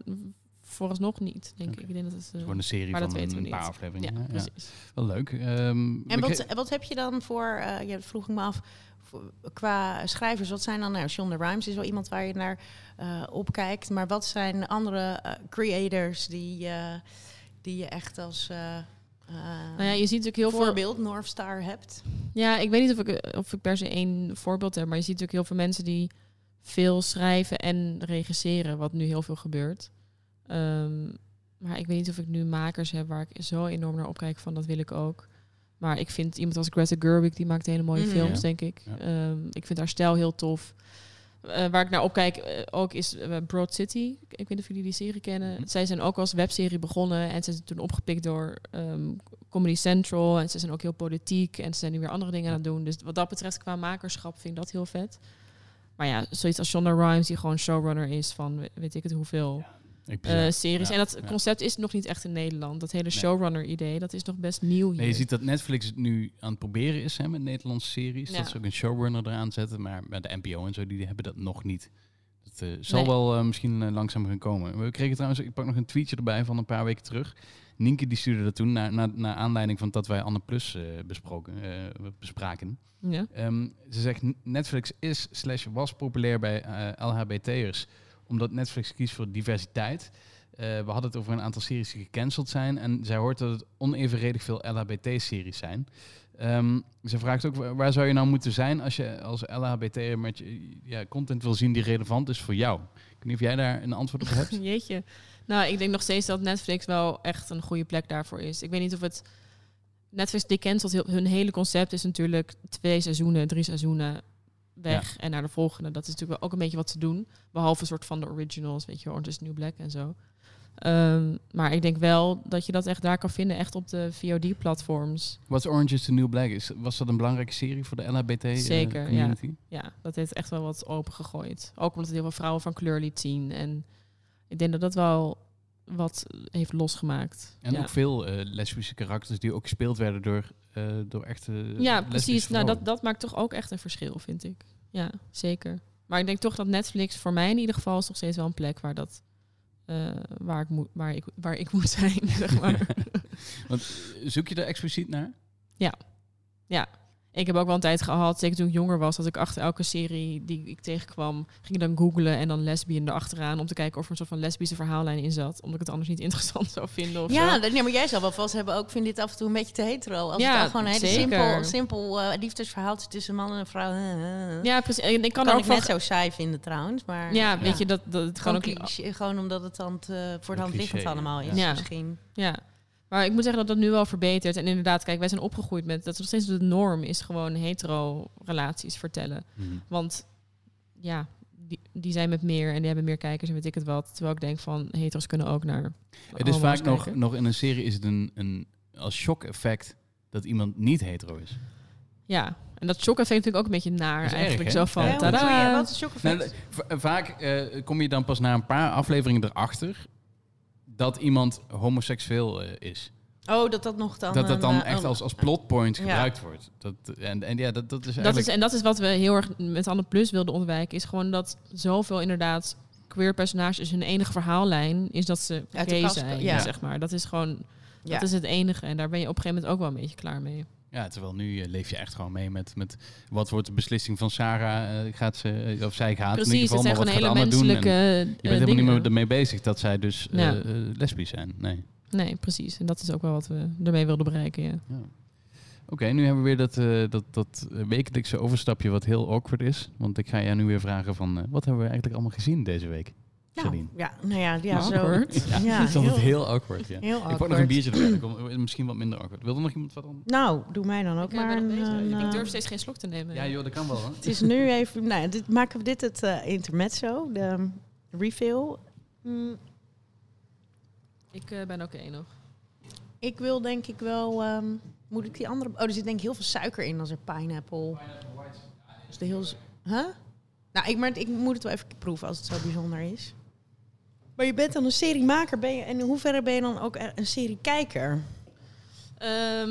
vooralsnog niet, denk ik. Ik denk dat het, eh, Gewoon een serie maar van een paar afleveringen. ja, Ja, ja. precies. Wel leuk. Ehm, En wat, kre- wat heb je dan voor, eh ja, dat vroeg ik me af, voor- qua schrijvers, wat zijn dan, nou, Shonda Rhimes is wel iemand waar je naar eh, opkijkt, maar wat zijn andere eh, creators die, eh, die je echt als eh, eh, Nou ja, je ziet natuurlijk heel veel. voorbeeld, North Star hebt? Ja, ik weet niet of ik, eh, of ik per se één voorbeeld heb, maar je ziet natuurlijk heel veel mensen die veel schrijven en regisseren, wat nu heel veel gebeurt. Ehm, maar ik weet niet of ik nu makers heb waar ik zo enorm naar opkijk van dat wil ik ook. Maar ik vind iemand als Greta Gerwig, die maakt hele mooie Mhm. films, Ja. denk ik. Ja. Ehm, ik vind haar stijl heel tof. Eh, waar ik naar opkijk eh, ook is eh, Broad City. Ik weet niet of jullie die serie kennen. Mhm. Zij zijn ook als webserie begonnen en ze zijn toen opgepikt door ehm, Comedy Central. En ze zijn ook heel politiek en ze zijn nu weer andere dingen aan het doen. Dus wat dat betreft qua makerschap vind ik dat heel vet. Maar ja, zoiets als Shonda Rhimes, die gewoon showrunner is van we- weet ik het hoeveel Ik eh, series. Ja, en dat ja. concept is nog niet echt in Nederland. Dat hele showrunner-idee, dat is nog best nieuw hier. Nee, je ziet dat Netflix het nu aan het proberen is hè, met Nederlandse series. Ja. Dat ze ook een showrunner eraan zetten. Maar met de NPO en zo, die hebben dat nog niet. Het eh, zal Nee. wel eh, misschien langzaam gaan komen. We kregen trouwens, ik pak nog een tweetje erbij van een paar weken terug. Nienke die stuurde dat toen naar, naar, naar aanleiding van dat wij Anne Plus eh, besproken, eh, bespraken. Ja. Ehm, ze zegt Netflix is slash was populair bij eh, LHBT'ers omdat Netflix kiest voor diversiteit. We hadden het over een aantal series die gecanceld zijn en zij hoort dat het onevenredig veel LHBT-series zijn. Ehm, ze vraagt ook wa- waar zou je nou moeten zijn als je als LHBT'er met je ja, content wil zien die relevant is voor jou. Ik weet niet of jij daar een antwoord op hebt. [LAUGHS] Jeetje. Nou, ik denk nog steeds dat Netflix wel echt een goede plek daarvoor is. Ik weet niet of het... Netflix die cancelt heel, hun hele concept is natuurlijk twee seizoenen, drie seizoenen weg en naar de volgende. Dat is natuurlijk wel ook een beetje wat te doen. Behalve een soort van de originals, weet je, Orange is New Black en zo. Ehm, maar ik denk wel dat je dat echt daar kan vinden, echt op de VOD-platforms. Wat Orange is the New Black? Is, was dat een belangrijke serie voor de Zeker, ja. LHBT-community? Ja, dat heeft echt wel wat opengegooid. Ook omdat het heel veel vrouwen van kleur liet zien. En ik denk dat dat wel wat heeft losgemaakt. En ja. ook veel eh, lesbische karakters die ook gespeeld werden door, eh, door echte Ja, precies. Nou, dat, dat maakt toch ook echt een verschil, vind ik. Ja, zeker. Maar ik denk toch dat Netflix voor mij in ieder geval is nog steeds wel een plek waar dat eh, waar, ik moet, waar, ik, waar ik [LAUGHS] moet zijn, zeg maar. [LAUGHS] Want zoek je er expliciet naar? Ik heb ook wel een tijd gehad, zeker toen ik jonger was, dat ik achter elke serie die ik tegenkwam, ging ik dan googlen en dan lesbian erachteraan om te kijken of er een soort van lesbische verhaallijn in zat. Omdat ik het anders niet [LAUGHS] interessant zou vinden of Ja, zo. dat, nee, maar jij zal wel vast hebben ook, ik vind dit af en toe een beetje te hetero. Als Ja, het al gewoon een hele simpel, simpel eh, liefdesverhaaltje tussen man en vrouw. eh, eh. Ja, precies. En ik kan, kan er ook ik van... net zo saai vinden trouwens, maar... Ja, weet je, dat, dat het Gewoon, gewoon ook... cliché, gewoon omdat het dan te, voor de hand liggend allemaal is, ja. misschien. Ja, maar ik moet zeggen dat dat nu wel verbetert. En inderdaad, kijk, wij zijn opgegroeid met dat nog steeds de norm is gewoon hetero relaties vertellen. Mhm. Want ja, die, die zijn met meer en die hebben meer kijkers en weet ik het wat. Terwijl ik denk van hetero's kunnen ook naar. Het is vaak nog, nog in een serie is het een, een als shock-effect dat iemand niet hetero is. Ja, en dat shock effect natuurlijk ook een beetje naar Dat is eigenlijk. erg, zo van Ja, tadaa. wat is shock effect? Nou, vaak eh, kom je dan pas na een paar afleveringen erachter dat iemand homoseksueel eh, is. Oh, dat dat nog dan... dat dat dan eh, echt een- als, als plotpoint Ja. gebruikt wordt. Dat, en, en ja, dat, dat is Dat is, en dat is wat we heel erg met Anne Plus wilden ontwijken. Is gewoon dat zoveel inderdaad queer personages hun enige verhaallijn is dat ze Uit de gay kast- zijn, ja. zeg maar. Dat is gewoon, Ja. dat is het enige. En daar ben je op een gegeven moment ook wel een beetje klaar mee. Ja, terwijl nu eh, leef je echt gewoon mee met, met wat wordt de beslissing van Sarah. eh, gaat ze, eh, of zij gaat in Precies, ieder het geval, maar wat gaat Anne doen? En je bent helemaal niet meer ermee bezig dat zij dus Ja. lesbisch zijn. Nee. Nee, precies. En dat is ook wel wat we ermee wilden bereiken, ja. Ja. Oké, nu hebben we weer dat, dat, dat wekelijkse overstapje wat heel awkward is. Want ik ga jij nu weer vragen van, wat hebben we eigenlijk allemaal gezien deze week? Nou, ja, nou ja, ja zo. Ja, Ja, het is altijd heel- heel awkward. Ja. Heel Ik pak nog een biertje erbij, dan het misschien wat minder awkward. Wil er nog iemand wat aan? Nou, doe mij dan ook Ik, eh, maar een... een, ik eh, durf steeds geen slok te nemen. Ja joh, dat kan wel. Hè? Het is nu even... Nou, dit, maken we dit het eh, intermezzo, de refill. Mm, Ik eh, ben oké nog. ik wil denk ik wel... ehm, moet ik die andere... Oh, er zit denk ik heel veel suiker in als er pineapple. Is de heel... Huh? Nou, ik, maar ik moet het wel even proeven als het zo bijzonder is. Maar je bent dan een seriemaker. Ben je, en in hoeverre ben je dan ook een seriekijker? Ehm,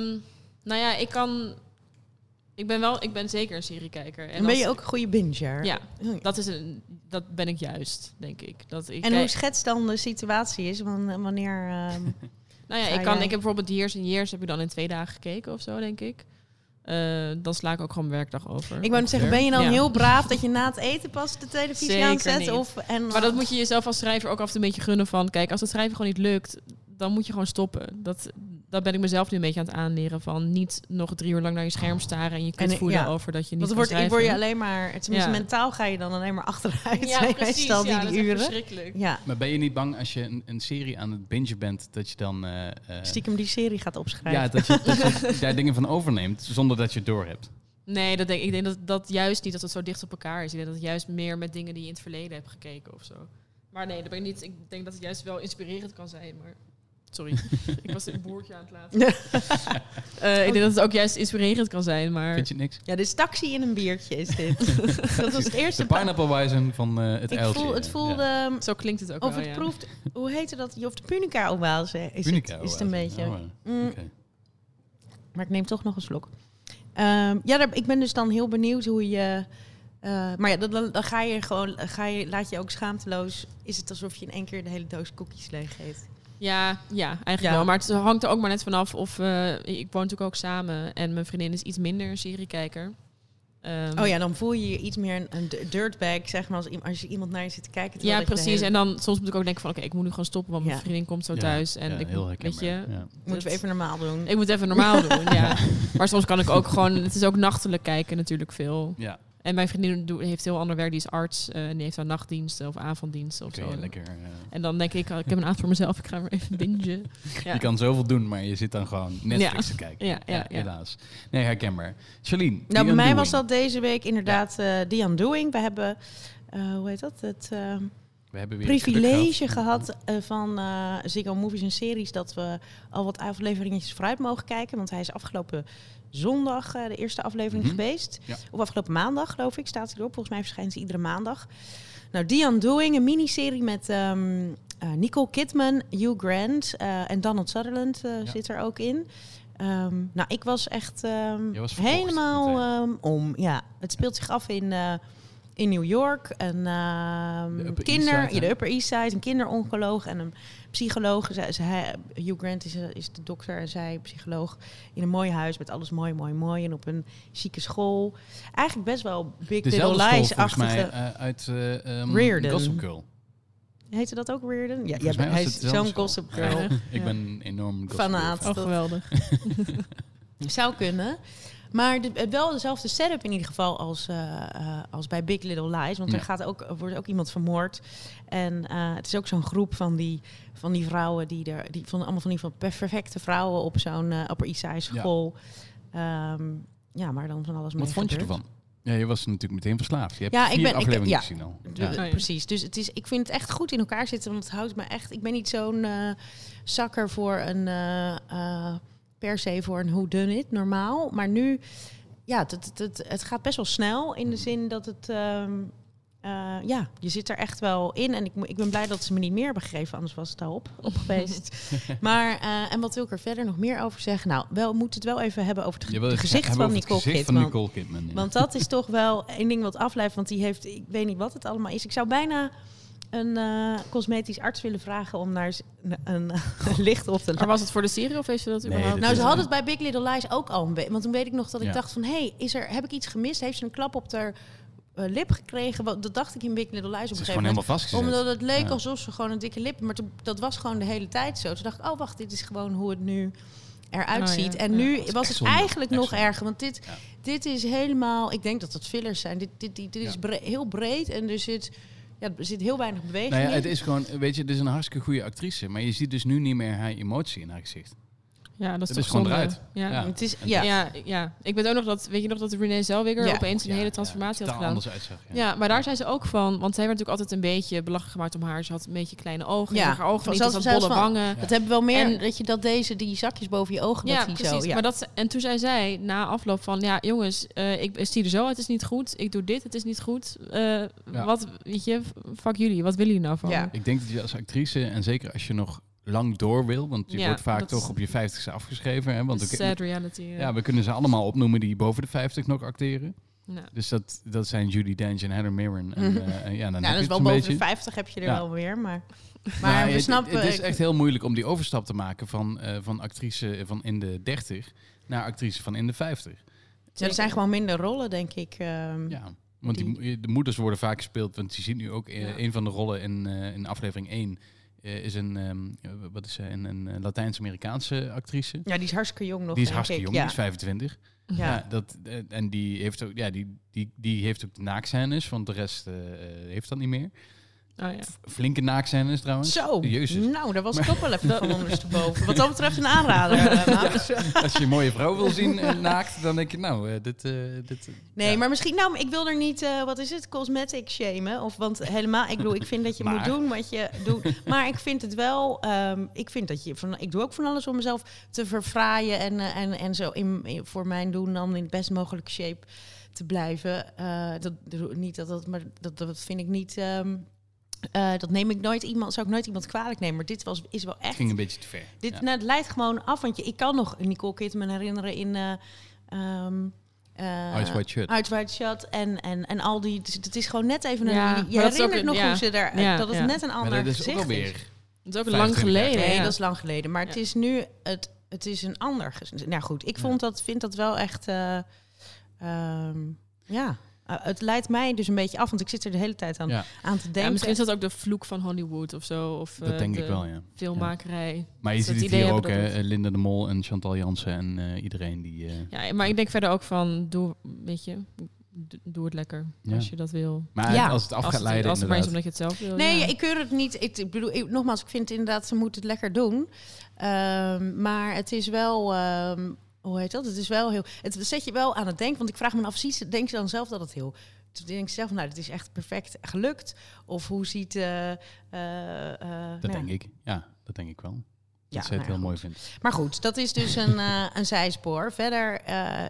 nou ja, ik kan... Ik ben wel... Ik ben zeker een seriekijker. En ben als- je ook een goede binger? Ja, dat, is een, dat ben ik juist, denk ik. Dat ik En kijk- hoe schetst dan de situatie is? wan- Wanneer... ehm, [LAUGHS] Nou ja, ik, kan, ik heb bijvoorbeeld Years and Years heb ik dan in twee dagen gekeken of zo, denk ik. Eh, dan sla ik ook gewoon mijn werkdag over. ik wou net zeggen, ben je dan Ja. heel braaf dat je na het eten pas de televisie Zeker aanzet? niet. Of, en, Maar dat moet je jezelf als schrijver ook af en toe een beetje gunnen van... Kijk, als het schrijven gewoon niet lukt, dan moet je gewoon stoppen. Dat, dat ben ik mezelf nu een beetje aan het aanleren van... niet nog drie uur lang naar je scherm staren en je kunt En, voelen ja. over dat je niet Want kan word, ik schrijven. word je alleen maar... Tenminste, Ja. mentaal ga je dan alleen maar achteruit. ja, [LAUGHS] precies. Meestal die, ja, die dat uren. Ja, Maar ben je niet bang als je een, een serie aan het bingen bent, dat je dan... eh, eh, stiekem die serie gaat opschrijven. ja, dat je, dat je [LAUGHS] daar dingen van overneemt, zonder dat je het door hebt. Nee, dat denk, ik denk dat dat juist niet dat het zo dicht op elkaar is. Ik denk dat het juist meer met dingen die je in het verleden hebt gekeken of zo. Maar nee, dat ben ik niet. Ik denk dat het juist wel inspirerend kan zijn. Maar sorry, [LAUGHS] ik was een boertje aan het laten. [LAUGHS] Eh, ik denk dat het ook juist inspirerend kan zijn. Maar Vind je niks? Ja, dit is taxi in een biertje is dit. [LAUGHS] dat was het eerste... De pineapple wijzen van eh, het ik uiltje. voel, het Ja. voelde... zo klinkt het ook Of wel. het ja. proeft... Hoe heette dat? Of de punica oase is, Punica het, is het een beetje. Oh. Mm, Oké. Maar ik neem toch nog een slok. Ehm, ja, daar, ik ben dus dan heel benieuwd hoe je... Eh, maar ja, dan, dan, dan ga je gewoon, ga je, laat je ook schaamteloos. Is het alsof je in één keer de hele doos cookies leeg eet? Ja, ja, eigenlijk Ja. wel. Maar het hangt er ook maar net vanaf of... eh, ik woon natuurlijk ook samen en mijn vriendin is iets minder een seriekijker. Ehm, Oh ja, dan voel je je iets meer een, een dirtbag, zeg maar, als, als je iemand naar je zit te kijken. Ja, precies. hele- En dan soms moet ik ook denken van... Oké, ik moet nu gewoon stoppen, want mijn vriendin komt zo Ja, thuis. En ja, ik, heel weet je, Ja. Moeten we even normaal doen. ik moet even normaal doen, ja. [LAUGHS] Maar soms kan ik ook gewoon... Het is ook nachtelijk kijken natuurlijk veel. Ja, En mijn vriendin heeft heel ander werk. Die is arts eh, en die heeft dan nachtdiensten of avonddiensten of zo. je lekker... eh, En dan denk ik, oh, ik heb een avond voor mezelf. Ik ga weer even bingen. [LAUGHS] Ja. Je kan zoveel doen, maar je zit dan gewoon Netflix Ja. te kijken. [LAUGHS] Ja, ja, ja. helaas. Nee, herkenbaar. Charlene, Nou, bij mij was dat deze week inderdaad eh The Undoing. We hebben, eh, hoe heet dat? Het eh, We hebben weer privilege gehad eh, van eh Ziggo Movies en Series... dat we al wat afleveringetjes vooruit mogen kijken. Want hij is afgelopen zondag eh, de eerste aflevering Mhm. geweest. Ja. Of afgelopen maandag, geloof ik, staat hij erop. Volgens mij verschijnt ze iedere maandag. Nou, The Undoing, een miniserie met ehm, eh, Nicole Kidman, Hugh Grant en Donald Sutherland Ja. zit er ook in. Ehm, nou, ik was echt ehm, was helemaal om. Ja, het speelt zich af in, in New York. Een ehm, De Upper kinder, East Side, de? Upper East Side, een kinderoncoloog en een psycholoog. Zij, zij, Hugh Grant is, eh, is de dokter en zij psycholoog in een mooi huis met alles mooi, mooi, mooi en op een chique school. Eigenlijk best wel Big Dezelfde Little school Lies-achtige. volgens mij eh, uit eh um, Reardon. Gossip Girl. Heette dat ook Reardon? Ja, hij is zo'n gossip girl. [LAUGHS] Ja, ik ben enorm Gossip Fanaat. Oh, geweldig. [LAUGHS] Zou kunnen. Maar de, eh, wel dezelfde setup in ieder geval als, eh, eh, als bij Big Little Lies. Want Ja. er, gaat ook, er wordt ook iemand vermoord. En eh, het is ook zo'n groep van die, van die vrouwen, die er, die van allemaal van die van perfecte vrouwen op zo'n eh Upper East Side school. Ja. ja, maar dan van alles mee Wat vond je ervan? Ja, je was natuurlijk meteen verslaafd. Je hebt Ja, ik vier ben- ik- afleveringen ja. gezien al. Ja. Oh ja. Precies. Dus het is, ik vind het echt goed in elkaar zitten. Want het houdt me echt. Ik ben niet zo'n eh, zakker voor een. eh, eh, per se voor een who done it normaal. Maar nu. Ja, het, het, het, het gaat best wel snel. In de zin dat het. ehm, eh, ja, je zit er echt wel in. En ik, ik ben blij dat ze me niet meer hebben gegeven. Anders was het al op, op geweest. [LAUGHS] maar, eh, en wat wil ik er verder nog meer over zeggen? Nou, wel, we moeten het wel even hebben over het, ge- het gezicht van het Nicole gezicht Kidman. van Nicole Kidman. ja. Want dat is toch wel één ding wat afleidt. Want die heeft, ik weet niet wat het allemaal is. Ik zou bijna een eh, cosmetisch arts willen vragen om naar een, een, [LAUGHS] licht op te Maar laten. was het voor de serie of heeft ze dat Nee, überhaupt? dat Nou, is- ze hadden het bij Big Little Lies ook al een beetje. Want toen weet ik nog dat ik Ja. dacht van... hé, hey, is er, heb ik iets gemist? Heeft ze een klap op haar eh, lip gekregen? Wat, dat dacht ik in Big Little Lies op Ze een is gegeven gewoon moment. helemaal vastgezet. Omdat het leek Ja. alsof ze gewoon een dikke lip... Maar toen- dat was gewoon de hele tijd zo. Toen dacht ik, oh wacht, dit is gewoon hoe het nu eruit Oh, ja. ziet. En Ja. nu Dat is was het zonde. eigenlijk Echt nog zonde. erger. Want dit, Ja. dit is helemaal... Ik denk dat het fillers zijn. Dit, dit, dit, dit is bre- heel breed en er zit, ja, er zit heel weinig beweging Nou ja, in. het is gewoon, weet je, het is een hartstikke goede actrice. Maar je ziet dus nu niet meer haar emotie in haar gezicht. Ja, dat is Het toch is gewoon eruit. Ja. Ja. Het is, Ja. ja. Ja, ik weet ook nog dat, weet je nog dat Renee Zellweger Ja. opeens een Ja, hele ja, transformatie had gedaan. anders uitzag. Ja. Ja, maar daar zijn ze ook van, want zij werd natuurlijk altijd een beetje belachelijk gemaakt om haar. Ze had een beetje kleine ogen, Ja. haar ogen Van- niet, ze had bolle wangen. Dat hebben we wel meer, En- dat je dat deze, die zakjes boven je ogen, Ja, dat die precies. zo... Ja. Maar dat, en toen zei zij na afloop van, ja jongens, eh, ik zie er zo uit, het is niet goed. Ik doe dit, het is niet goed. Eh, Wat, weet je, fuck jullie, wat willen jullie nou van Ja. Ik denk dat je als actrice, en zeker als je nog lang door wil, want je Ja, wordt vaak toch op je vijftigste afgeschreven. Hè, want sad reality. eh. ja, we kunnen ze allemaal opnoemen die boven de 50 nog acteren. Nou, Dus dat, dat zijn Judy Dench en Heather Mirren. En, [LAUGHS] eh, ja, dan Nou, het wel boven beetje. de 50 heb je er Ja. wel weer, [LAUGHS] maar... Maar we het, snappen... het is echt heel moeilijk om die overstap te maken van, eh, van actrice van in de 30 naar actrice van in de 50. Ja, er zijn gewoon minder rollen, denk ik. ehm. Ja, want die, de moeders worden vaak gespeeld. Want je ziet nu ook eh, Ja. een van de rollen in, eh, in aflevering 1 eh, is een, ehm, eh, wat is ze, een, een eh, Latijns-Amerikaanse actrice. Ja, die is hartstikke jong nog, die is hartstikke ik. jong, Ja. die is 25. Ja. Ja. dat, eh, en die heeft ook, ja, die, die, die heeft ook de naakscènes, want de rest eh, eh, heeft dat niet meer. Oh ja. Flinke naakscènes trouwens. Zo, Jezus. nou, daar was ik ook wel even van [LAUGHS] ondersteboven. Wat dat betreft een aanrader. eh. Als je een mooie vrouw wil zien eh, naakt, dan denk je, nou, eh, dit... dit Nee, ja. maar misschien, nou, ik wil er niet, wat is het, cosmetic shamen. Of, want helemaal, ik bedoel, ik vind dat je Maar. moet doen wat je doet. Maar ik vind het wel, ehm, ik vind dat je, van, ik doe ook van alles om mezelf te verfraaien. En, en, en zo in, in- voor mijn doen dan in het best mogelijke shape te blijven. Dat, dat- niet dat dat, maar dat, dat vind ik niet... ehm, eh, dat neem ik nooit iemand, zou ik nooit iemand kwalijk nemen. Maar dit was, is wel echt. ging een beetje te ver. Dit Ja. nou, het leidt gewoon af. Want je, ik kan nog Nicole Kidman herinneren in. eh, ehm, eh, Shut. Eyes Wide Shut en, en, en al die... Dus het is gewoon net even een... Ja, je maar dat is ook herinnert nog ja. hoe ze er... Ja, dat het ja. net een Maar ander dat is ook gezicht alweer... is. Het is ook 25 lang geleden. jaar. Nee, ja. dat is lang geleden. Maar het is nu... Het, het is een ander gezicht. Nou goed, ik vond dat, vind dat wel echt... eh, ehm, ja... Eh, het leidt mij dus een beetje af, want ik zit er de hele tijd aan, Ja. aan te denken. Ja, misschien is dat ook de vloek van Hollywood of zo. Of, Dat eh, denk de ik wel, ja. Filmmakerij. Maar je ziet het hier ook, hè, Linda de Mol en Chantal Jansen en eh, iedereen die... eh, Ja, maar ik denk verder ook van, doe, weet je, doe het lekker Ja. als je dat wil. Maar Ja. als het af als gaat het, leiden, als het maar is omdat je het zelf wil. Nee, ja. ik keur het niet. Ik, ik bedoel, ik- nogmaals, ik vind inderdaad, ze moeten het lekker doen. Ehm, maar het is wel, ehm, hoe heet dat? Het is wel heel, het zet je wel aan het denken. Want ik vraag me af, ziet ze, denkt ze dan zelf dat het heel, toen denk ik zelf, nou, het is echt perfect gelukt. Of hoe ziet, eh, Dat nou denk ik. Ja, dat denk ik wel. Ja, dat zij het nou heel ja, mooi vindt. Maar goed, dat is dus een, een zijspoor. Verder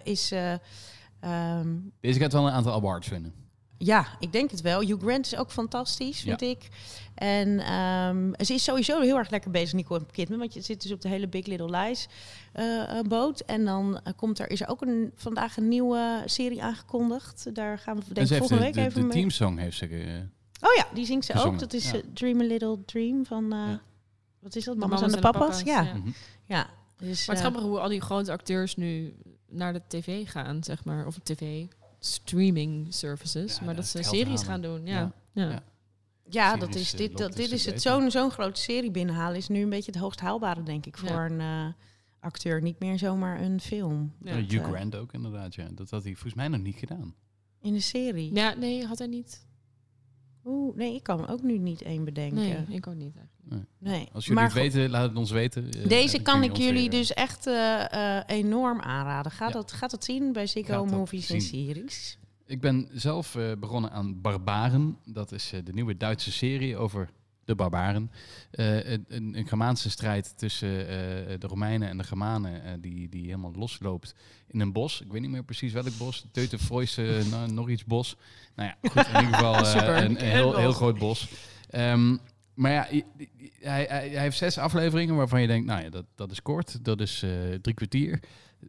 is, ehm, Deze gaat wel een aantal awards winnen. Ja, ik denk het wel. Hugh Grant is ook fantastisch, vind Ja. ik. En ehm, ze is sowieso heel erg lekker bezig, Nicole Kidman. Want je zit dus op de hele Big Little Lies eh, eh, boot. En dan eh, komt er, is er ook een, vandaag een nieuwe serie aangekondigd. Daar gaan we En denk ik heeft volgende de, week de, even de mee. teamsong heeft ze... Oh ja, die zingt ze gezongen, ook. Dat is ja. Dream a Little Dream van... eh, Ja. Wat is dat? De Mama's en de papa's? Ja. ja. mhm. ja. Dus, Maar het grappig hoe al die grote acteurs nu naar de tv gaan, zeg maar. Of tv, streaming services. Ja, maar dat dat ze series gaan doen. Ja. Ja. Ja. Dat is, eh, dit, dat, dus dit is het. Zo'n zo'n grote serie binnenhalen is nu een beetje het hoogst haalbare, denk ik, voor Ja. een eh, acteur. Niet meer zomaar een film. Ja. Hugh eh, Grant ook inderdaad, ja. Dat had hij volgens mij nog niet gedaan. In de serie. Ja, nee, had hij niet. Oeh, nee, ik kan ook nu niet één bedenken. Nee, Nee. ik ook niet eigenlijk. Als jullie Maar het weten, laat het ons weten. Eh, Deze kan ik jullie weer, dus echt eh, eh, enorm aanraden. Ga, Ja. dat, gaat dat zien bij Ziggo Gaat Movies en. Series. Ik ben zelf eh, begonnen aan Barbaren. Dat is eh, de nieuwe Duitse serie over de barbaren. Eh, een, een, Germaanse strijd tussen eh, de Romeinen en de Germanen, eh, die, die helemaal losloopt in een bos. Ik weet niet meer precies welk bos. Teutenfroyse, uh, nog iets bos. Nou ja, goed, in ieder geval [LAUGHS] Super. een, een heel, heel groot bos. Ehm, maar ja, hij, hij, hij heeft zes afleveringen waarvan je denkt, nou ja, dat, dat is kort. Dat is drie kwartier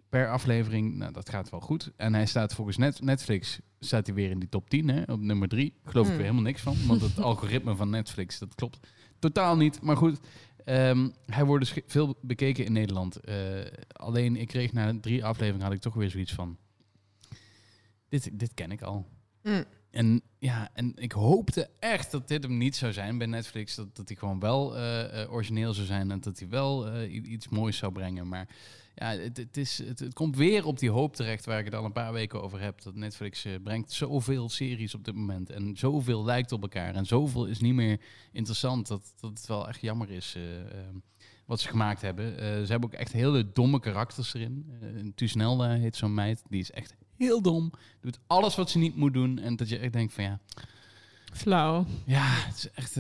per aflevering. Nou, dat gaat wel goed. En hij staat volgens Net- Netflix staat hij weer in die top 10, hè, op nummer 3. Geloof ik Hmm. weer helemaal niks van, want het [LAUGHS] algoritme van Netflix, dat klopt totaal niet. Maar goed, ehm, hij wordt dus veel bekeken in Nederland. Eh, alleen ik kreeg na drie afleveringen had ik toch weer zoiets van, dit, dit ken ik al. Mm. En ja, en ik hoopte echt dat dit hem niet zou zijn bij Netflix. Dat, dat hij gewoon wel eh, eh, origineel zou zijn en dat hij wel iets moois zou brengen. Maar ja, het, het, is, het, het komt weer op die hoop terecht waar ik het al een paar weken over heb. Dat Netflix eh, brengt zoveel series op dit moment. En zoveel lijkt op elkaar. En zoveel is niet meer interessant. Dat, dat het wel echt jammer is eh, ehm, wat ze gemaakt hebben. Eh, ze hebben ook echt hele domme karakters erin. Uh, Tuznelda heet zo'n meid. Die is echt heel dom. Doet alles wat ze niet moet doen. En dat je echt denkt van ja... Flauw. Ja, het is echt,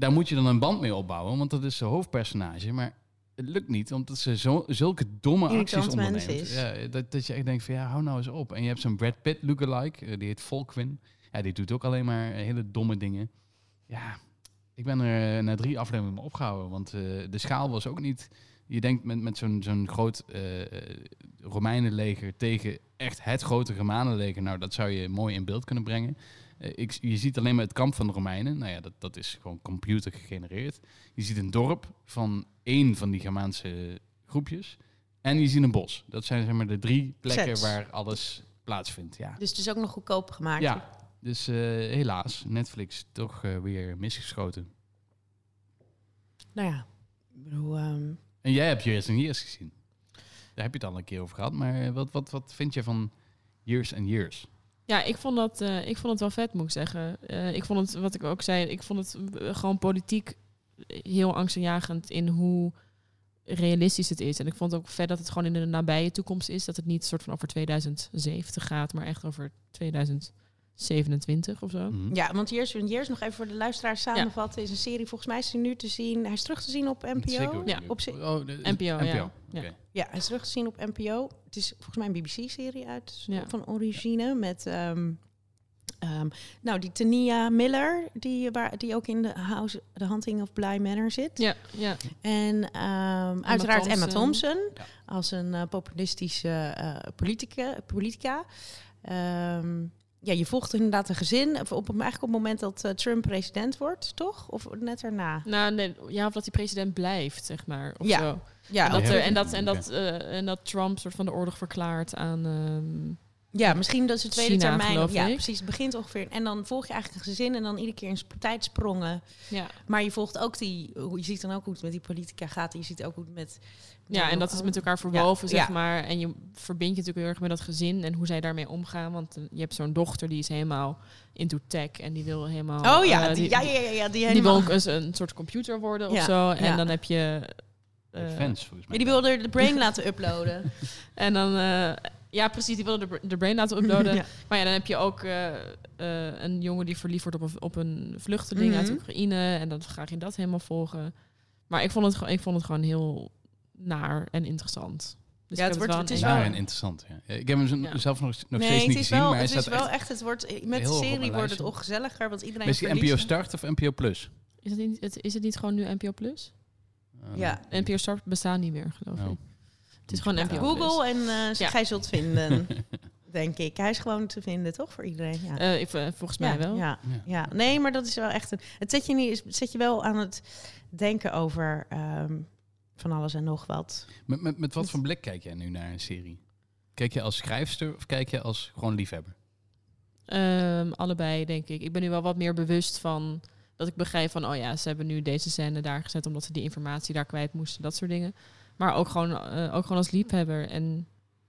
daar moet je dan een band mee opbouwen, want dat is zijn hoofdpersonage. Maar het lukt niet, omdat ze zo, zulke domme Irritant acties onderneemt. is. Ja, dat, dat je echt denkt van ja, hou nou eens op. En je hebt zo'n Brad Pitt lookalike, eh, die heet Volkwin. Ja, die doet ook alleen maar hele domme dingen. Ja, ik ben er eh, na drie afleveringen opgehouden, want eh, de schaal was ook niet... Je denkt met, met zo'n zo'n groot eh, eh, Romeinenleger tegen echt het grote Germanenleger. Nou, dat zou je mooi in beeld kunnen brengen. Eh, ik, je ziet alleen maar het kamp van de Romeinen. Nou ja, dat, dat is gewoon computer gegenereerd. Je ziet een dorp van één van die Germaanse groepjes. En je ziet een bos. Dat zijn zeg maar de drie plekken Sets. waar alles plaatsvindt. Ja, Dus het is ook nog goedkoop gemaakt. ja. dus eh, helaas, Netflix toch eh, weer misgeschoten. Nou ja, bedoel, ehm, En jij hebt Years and Years gezien. Daar heb je het al een keer over gehad. Maar wat, wat, wat vind je van Years and Years? Ja, ik vond, dat, eh, ik vond het wel vet, moet ik zeggen. Eh, ik vond het, wat ik ook zei, ik vond het eh, gewoon politiek heel angstaanjagend in hoe realistisch het is. En ik vond het ook vet dat het gewoon in de nabije toekomst is. Dat het niet soort van over 2070 gaat, maar echt over 2027 of zo. Mhm. ja, want Years and Years, nog even voor de luisteraars samenvatten, is een serie, volgens mij is die nu te zien, hij is terug te zien op NPO. Ja. Op oh, de- NPO, ja. NPO. Ja. Oké. Ja, hij is terug te zien op NPO. Het is volgens mij een BBC-serie uit Ja. van origine met ehm, Ehm, nou, die Tania Miller, die, waar, die ook in de House, The Hunting of Bly Manor zit. Ja, ja. En ehm, uiteraard Emma Thompson. Ja. als een eh, populistische eh, politica. politica. Ehm, ja, je volgt inderdaad een gezin. Of op, eigenlijk op het moment dat eh, Trump president wordt, toch? Of net daarna? Nou, nee, ja, of dat hij president blijft, zeg maar. Of Ja. zo. Ja, en, dat er, en, dat, en, dat, eh, en dat Trump soort van de oorlog verklaart aan... ehm, Ja, misschien dat is de tweede China, termijn. Ja, ik. precies. Het begint ongeveer. En dan volg je eigenlijk een gezin en dan iedere keer in tijdsprongen. ja. Maar je volgt ook die. hoe- Je ziet dan ook hoe het met die politica gaat. En je ziet ook hoe het met. Ja, en dat is met elkaar verwoven, Ja, zeg ja. maar. En je verbindt je natuurlijk heel erg met dat gezin en hoe zij daarmee omgaan. Want eh, je hebt zo'n dochter die is helemaal into tech en die wil helemaal... Oh ja, eh, die, ja, ja, ja, ja, die Die wil ook eens een soort computer worden of zo. En ja. dan heb je... eh, Fans, volgens Ja, mij. die wilde de brain laten uploaden. [LAUGHS] en dan... eh, ja, precies, die wilde de, de brain laten uploaden. [LAUGHS] Ja. Maar ja, dan heb je ook eh, eh, een jongen die verliefd wordt op een, op een vluchteling uit Mhm. Oekraïne. En dan ga je dat helemaal volgen. Maar ik vond het, gewoon- ik vond het gewoon heel naar en interessant. Dus Ja, het wordt- wel het een is wel- en interessant. Ja. Ik heb hem Ja. zelf nog, nog nee, steeds niet is gezien, wel, maar hij het is staat wel echt... Het wordt met de serie wordt het ongezelliger, want iedereen. Is die NPO Start of NPO Plus? Is het, niet, het, is het niet gewoon nu NPO Plus? Uh, Ja. NPO Start bestaat niet meer, geloof Oh. ik. Het is gewoon NPO Google Plus. en eh Ja. gij zult vinden, [LAUGHS] denk ik. Hij is gewoon te vinden, toch voor iedereen? Ja. Eh, ik, eh, volgens mij ja, wel. Ja, Ja. ja, nee, maar dat is wel echt een. Het zet je, niet, het zet je wel aan het denken over ehm, van alles en nog wat. Met, met, met wat voor blik kijk jij nu naar een serie? Kijk je als schrijfster of kijk je als gewoon liefhebber? Ehm, allebei, denk ik. Ik ben nu wel wat meer bewust van dat ik begrijp van, oh ja, ze hebben nu deze scène daar gezet omdat ze die informatie daar kwijt moesten, dat soort dingen. Maar ook gewoon, eh, ook gewoon als liefhebber. En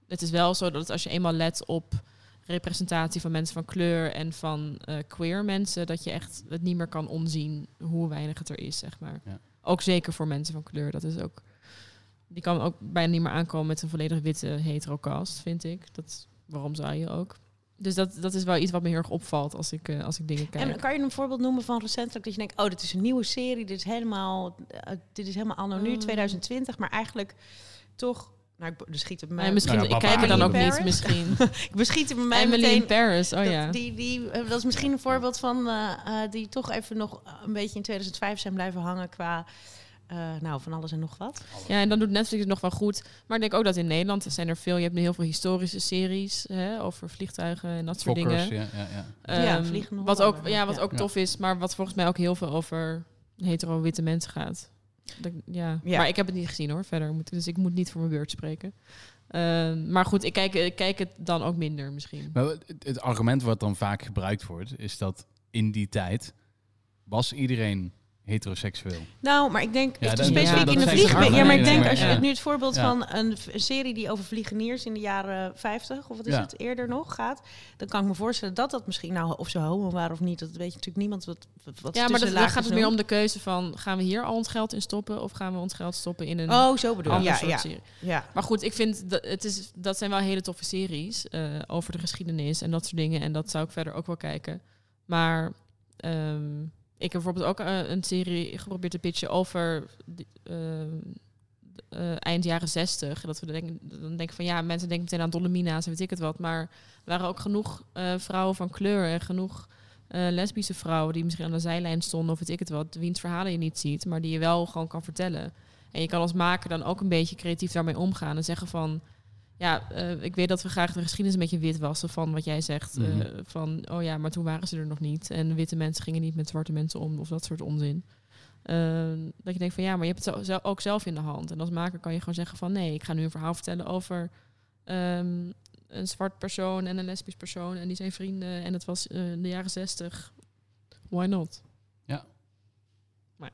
het is wel zo dat als je eenmaal let op representatie van mensen van kleur en van eh, queer mensen, dat je echt het niet meer kan onzien hoe weinig het er is, zeg maar. Ja. Ook zeker voor mensen van kleur. Dat is ook, die kan ook bijna niet meer aankomen met een volledig witte heterocast, vind ik. Dat, waarom zou je ook? Dus dat, dat is wel iets wat me heel erg opvalt als ik, eh, als ik dingen kijk. En kan je een voorbeeld noemen van recentelijk dat je denkt, oh, dit is een nieuwe serie, dit is helemaal, eh, dit is helemaal anno nu, Mm. 2020, maar eigenlijk toch, nou, ik er schiet het mij. Maar misschien, Nou ja, ik kijk er dan ook niet, misschien. [LAUGHS] ik beschiet het bij mij Emily meteen. in Paris, oh dat, ja. die, die, eh, dat is misschien een voorbeeld van eh, eh, die toch even nog een beetje in 2005 zijn blijven hangen qua, eh, nou, van alles en nog wat. Ja, en dan doet Netflix het nog wel goed. Maar ik denk ook dat in Nederland er zijn er veel. Je hebt nu heel veel historische series hè, over vliegtuigen en dat soort Fokkers, dingen. ja, ja, ja. Ja, Ehm, wat ook, ja, wat ook Ja. tof is, maar wat volgens mij ook heel veel over hetero-witte mensen gaat. Dat, ja. Ja. maar ik heb het niet gezien hoor, verder. Moet, dus ik moet niet voor mijn beurt spreken. Ehm, maar goed, ik kijk, ik kijk het dan ook minder misschien. Maar het, het argument wat dan vaak gebruikt wordt, is dat in die tijd was iedereen heteroseksueel. Nou, maar ik denk Ja, specifiek in de ze Ja, maar ik denk als je het nu het voorbeeld Ja. van een, serie die over vliegeniers in de jaren 50 of wat is Ja. het eerder nog gaat, dan kan ik me voorstellen dat dat misschien nou of ze homo waren of niet, dat weet je natuurlijk niemand wat Ja, maar dat, daar gaat het meer om de keuze van... gaan we hier al ons geld in stoppen... of gaan we ons geld stoppen in een Oh, zo bedoel Ja, soort ja, serie? ja. Maar goed, ik vind dat het is, dat zijn wel hele toffe series eh, over de geschiedenis en dat soort dingen. En dat zou ik verder ook wel kijken. Maar ehm, ik heb bijvoorbeeld ook eh, een serie geprobeerd te pitchen over eh, eind jaren zestig. Dat we denken, dan denken van ja, mensen denken meteen aan Dolomina's en weet ik het wat. Maar er waren ook genoeg vrouwen van kleur en genoeg lesbische vrouwen die misschien aan de zijlijn stonden of weet ik het wat. Wiens verhalen je niet ziet, maar die je wel gewoon kan vertellen. En je kan als maker dan ook een beetje creatief daarmee omgaan en zeggen van... Ja, eh, ik weet dat we graag de geschiedenis een beetje wit wassen van wat jij zegt. eh, Mhm. van, oh ja, maar toen waren ze er nog niet. En witte mensen gingen niet met zwarte mensen om of dat soort onzin. Ehm, dat je denkt van ja, maar je hebt het zo- ook zelf in de hand. En als maker kan je gewoon zeggen van nee, ik ga nu een verhaal vertellen over ehm, een zwart persoon en een lesbisch persoon. En die zijn vrienden en het was eh, in de jaren zestig. Why not? ja.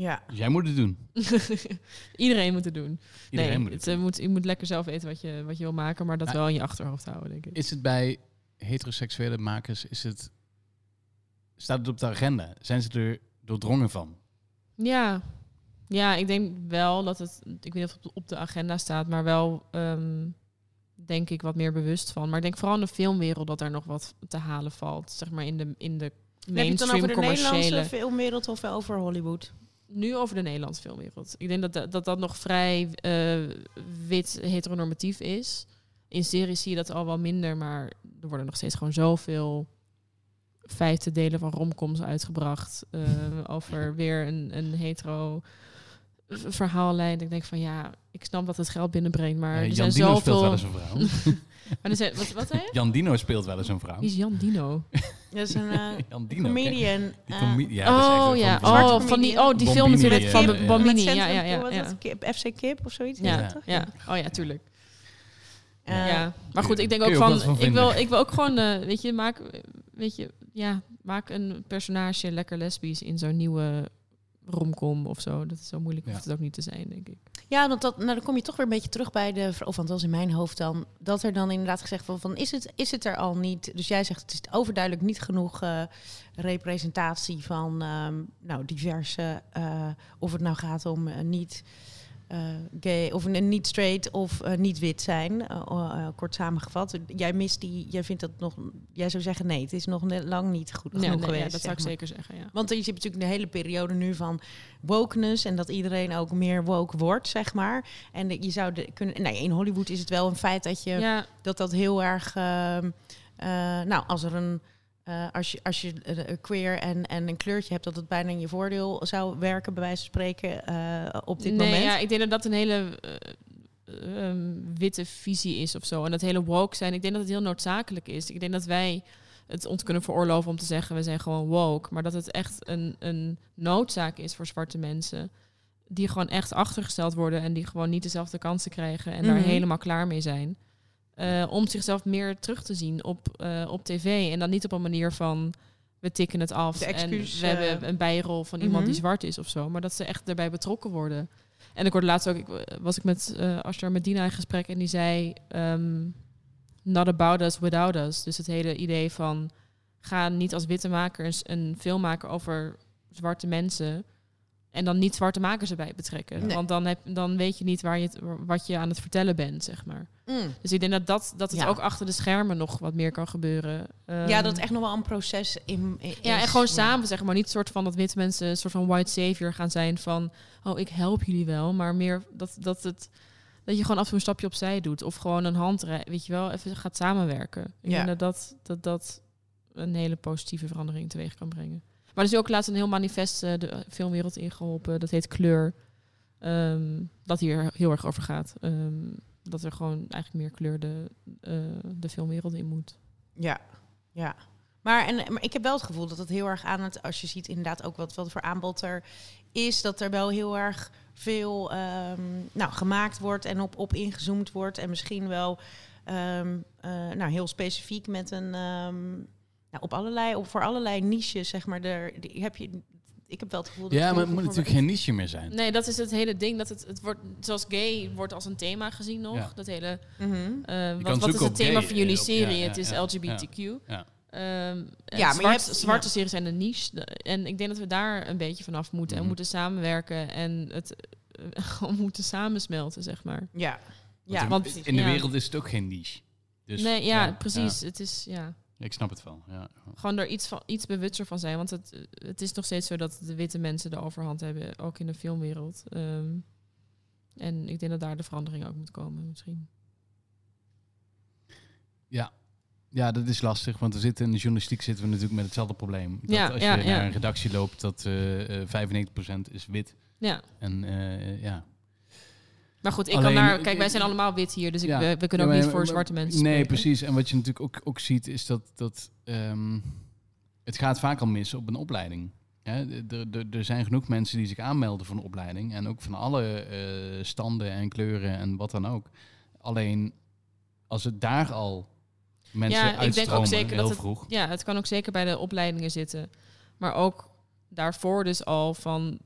Dus jij moet het doen. [LAUGHS] Iedereen moet het doen. Iedereen nee, moet het het, eh, doen. moet, je moet lekker zelf weten wat je, wat je wil maken, maar dat Ja. wel in je achterhoofd houden, denk ik. Is het bij heteroseksuele makers, is het, staat het op de agenda? Zijn ze er doordrongen van? Ja. ja, ik denk wel dat het, ik weet niet of het op de agenda staat, maar wel ehm, denk ik wat meer bewust van. Maar ik denk vooral in de filmwereld dat er nog wat te halen valt, zeg maar in de, in de Heb je het dan mainstream over de commerciële. Nederlandse filmwereld of over Hollywood? Nu over de Nederlandse filmwereld. Ik denk dat dat, dat, dat nog vrij eh, wit heteronormatief is. In series zie je dat al wel minder, maar er worden nog steeds gewoon zoveel vijfde delen van romcoms uitgebracht. eh, over weer een, een hetero verhaallijn. Ik denk van ja, ik snap dat het geld binnenbrengt, maar Ja, er Jan zijn Dino speelt wel zoveel... eens een vrouw. [LAUGHS] Maar wat, wat zei je? Jan Dino speelt wel eens een vrouw. Wie is Jan Dino? [LAUGHS] Dat is een eh, [LAUGHS] Jan Dino. comedian. Die eh, comi- ja, dat is echt oh een ja, van- oh, van die, oh, die Bombini, film natuurlijk eh, van ja, B- ja. Bombini. met Ja, ja, ja. ja. FC Kip of zoiets? Ja, toch? Oh ja, tuurlijk. Eh, ja, maar goed, ik denk ook van, ik wil, ik wil ook gewoon, eh, weet je, maak, weet je, ja, maak een personage lekker lesbisch in zo'n nieuwe romcom of zo. Dat is zo moeilijk, Ja. hoeft het ook niet te zijn, denk ik. Ja, want dat, nou, dan kom je toch weer een beetje terug bij de... Of althans in mijn hoofd dan. Dat er dan inderdaad gezegd wordt van... Is het, is het er al niet? Dus jij zegt het is overduidelijk niet genoeg eh, representatie van... ehm, nou, diverse... eh, of het nou gaat om eh, niet... eh, gay of een niet straight of eh, niet wit zijn, eh, kort samengevat. Jij mist die, jij vindt dat nog, jij zou zeggen nee, het is nog net lang niet goed genoeg nee, geweest. ja, dat zou ik maar. zeker zeggen, ja. Want je ziet natuurlijk de hele periode nu van wokeness en dat iedereen ook meer woke wordt, zeg maar. En de- je zou de, kunnen. Nee, in Hollywood is het wel een feit dat je Ja, dat dat heel erg. ehm, eh, nou, als er een. Eh, als je, als je queer en, en een kleurtje hebt, dat het bijna in je voordeel zou werken, bij wijze van spreken, eh, op dit nee, moment. ja, ik denk dat dat een hele eh, ehm, witte visie is of zo. En dat hele woke zijn, ik denk dat het heel noodzakelijk is. Ik denk dat wij het ons kunnen veroorloven om te zeggen, we zijn gewoon woke. Maar dat het echt een, een noodzaak is voor zwarte mensen. Die gewoon echt achtergesteld worden en die gewoon niet dezelfde kansen krijgen en daar Mhm. helemaal klaar mee zijn. Eh, om zichzelf meer terug te zien op, eh, op tv. En dan niet op een manier van we tikken het af excuus, en we hebben eh, een bijrol van iemand die mhm. zwart is of zo. Maar dat ze echt erbij betrokken worden. En ik hoorde laatst ook, ik, was ik met Ashtar Medina in gesprek en die zei ehm, not about us without us. Dus het hele idee van ga niet als witte maker een film maken over zwarte mensen en dan niet zwarte makers erbij betrekken. Nee. Want dan, heb, dan weet je niet waar je het, wat je aan het vertellen bent, zeg maar. Mm. Dus ik denk dat, dat, dat het Ja. ook achter de schermen nog wat meer kan gebeuren. ja, Ehm, dat het echt nog wel een proces in, in ja, is. en gewoon Ja. samen, zeg maar. Niet soort van dat witte mensen een soort van white savior gaan zijn van... oh, ik help jullie wel. Maar meer dat, dat, het, dat je gewoon af en toe een stapje opzij doet. Of gewoon een handrij, weet je wel, even gaat samenwerken. Ik Ja. denk dat dat, dat dat een hele positieve verandering teweeg kan brengen. Maar er is ook laatst een heel manifest eh, de filmwereld ingeholpen. Dat heet Kleur. Ehm, dat hier heel erg over gaat. Ehm, dat er gewoon eigenlijk meer kleur de, eh, de filmwereld in moet. Ja, ja. Maar, en, maar ik heb wel het gevoel dat het heel erg aan het, als je ziet inderdaad ook wat, wat voor aanbod er is, dat er wel heel erg veel ehm, nou, gemaakt wordt en op, op ingezoomd wordt. En misschien wel eh, nou, heel specifiek met een, nou, op allerlei, op, voor allerlei niches, zeg maar. Er, die, heb je, ik heb wel het gevoel dat Ja, maar het moet natuurlijk geen niche meer zijn. Nee, dat is het hele ding. Dat het, het wordt, zoals gay wordt als een thema gezien nog. Ja. Dat hele, Mhm. eh, wat, wat is het thema van jullie eh, op- serie? ja, ja, het is ja, LGBTQ. Ja. Ehm, Ja, ja, maar je hebt- zwarte ja. series zijn een niche. De- En ik denk dat we daar een beetje vanaf moeten. En Mhm. moeten samenwerken en het eh, [LAUGHS] gewoon moeten samensmelten, zeg maar. Ja, ja, Want in de ja. wereld is het ook geen niche. Dus, nee, ja, ja, precies. Het is, ja, ik snap het wel. Ja. gewoon er iets, van, iets bewuster van zijn. Want het, het is nog steeds zo dat de witte mensen de overhand hebben, ook in de filmwereld. Ehm, en ik denk dat daar de verandering ook moet komen, misschien. Ja. ja, dat is lastig, want we zitten in de journalistiek zitten we natuurlijk met hetzelfde probleem. Dat Ja, als je ja. naar een redactie loopt, dat eh, eh 95% is wit. Ja, En eh, ja. Maar goed, ik Alleen- kan daar... Kijk, wij zijn allemaal wit hier, dus ik, Ja. we, we kunnen Ja, ook maar- niet voor zwarte mensen Nee, spreken. precies. En wat je natuurlijk ook, ook ziet, is dat, dat ehm, het gaat vaak al mis op een opleiding. Er- zijn genoeg mensen die zich aanmelden voor een opleiding. En ook van alle eh, standen en kleuren en wat dan ook. Alleen als het daar al mensen Ja, ik denk ook zeker heel dat het- vroeg. Ja, het kan ook zeker bij de opleidingen zitten. Maar ook daarvoor dus al van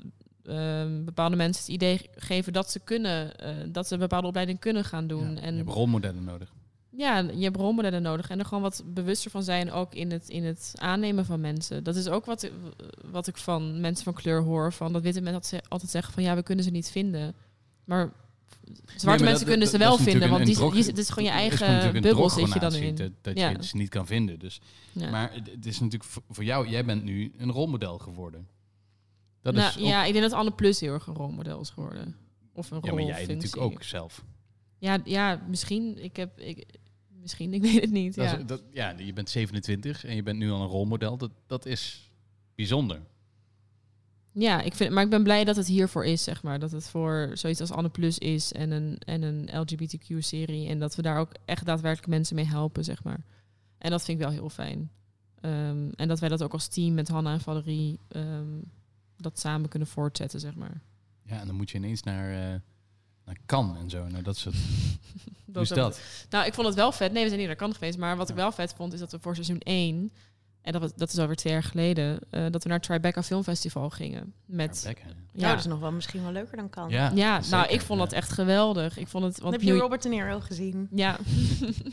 ehm, bepaalde mensen het idee geven dat ze kunnen, eh, dat ze een bepaalde opleiding kunnen gaan doen. Ja, en je hebt rolmodellen nodig. ja, je hebt rolmodellen nodig en er gewoon wat bewuster van zijn ook in het, in het aannemen van mensen. Dat is ook wat, wat ik van mensen van kleur hoor, van dat witte mensen altijd ze- altijd zeggen van ja, we kunnen ze niet vinden. Maar zwarte maar mensen dat- kunnen ze wel vinden, want die, het is gewoon je eigen bubbel zit je dan in. Dat, dat Ja. je ze niet kan vinden. Dus. Ja. Maar het, het is natuurlijk voor jou, jij bent nu een rolmodel geworden. Dat nou, is ook- ja, ik denk dat Anne Plus heel erg een rolmodel is geworden. Of een ja, maar jij natuurlijk ook zelf. Ja, ja, misschien. Ik heb, ik, Misschien, ik [LAUGHS] weet het niet. Dat Ja. is- dat, ja, je bent 27 en je bent nu al een rolmodel. Dat, dat is bijzonder. Ja, ik vind, maar ik ben blij dat het hiervoor is, zeg maar. Dat het voor zoiets als Anne Plus is en een, en een LGBTQ-serie. En dat we daar ook echt daadwerkelijk mensen mee helpen, zeg maar. En dat vind ik wel heel fijn. Ehm, en dat wij dat ook als team met Hanna en Valerie ehm, dat samen kunnen voortzetten, zeg maar. Ja, en dan moet je ineens naar, eh naar Cannes en zo. Nou, dat soort... [LAUGHS] Hoe is Dat- dat? Nou, ik vond het wel vet. Nee, we zijn niet naar Cannes geweest. Maar wat ik wel vet vond, is dat we voor seizoen 1... En dat, was, dat is alweer twee jaar geleden... eh, dat we naar het Tribeca Filmfestival gingen. Met. Ja, dat is nog wel misschien wel leuker dan kan. Ja, ja, nou, ik vond ja. dat echt geweldig. Ik vond het... Want heb je Robert De Niro gezien? Ja, [LAUGHS]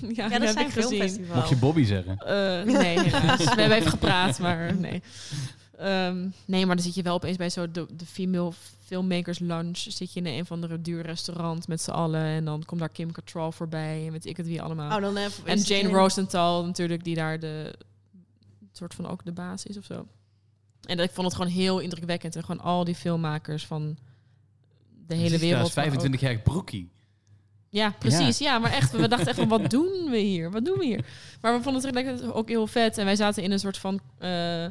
ja, Ja, dat dat zijn filmfestival. Mocht je Bobby zeggen? Eh, nee, helaas. [LAUGHS] We hebben even gepraat, maar nee. Ehm, nee, maar dan zit je wel opeens bij zo de, de female filmmakers lunch. Zit je in een van de duur restaurant met z'n allen. En dan komt daar Kim Cattrall voorbij. En weet ik het wie allemaal. Oh, dan even, en Jane in- Rosenthal natuurlijk, die daar de soort van ook de baas is of zo. En dat, ik vond het gewoon heel indrukwekkend. En gewoon al die filmmakers van de hele wereld. als maar ook- 25 jaar broekie. ja, precies. Ja. maar echt, we dachten echt van, wat doen we hier? Wat doen we hier? Maar we vonden het ook heel vet. En wij zaten in een soort van eh,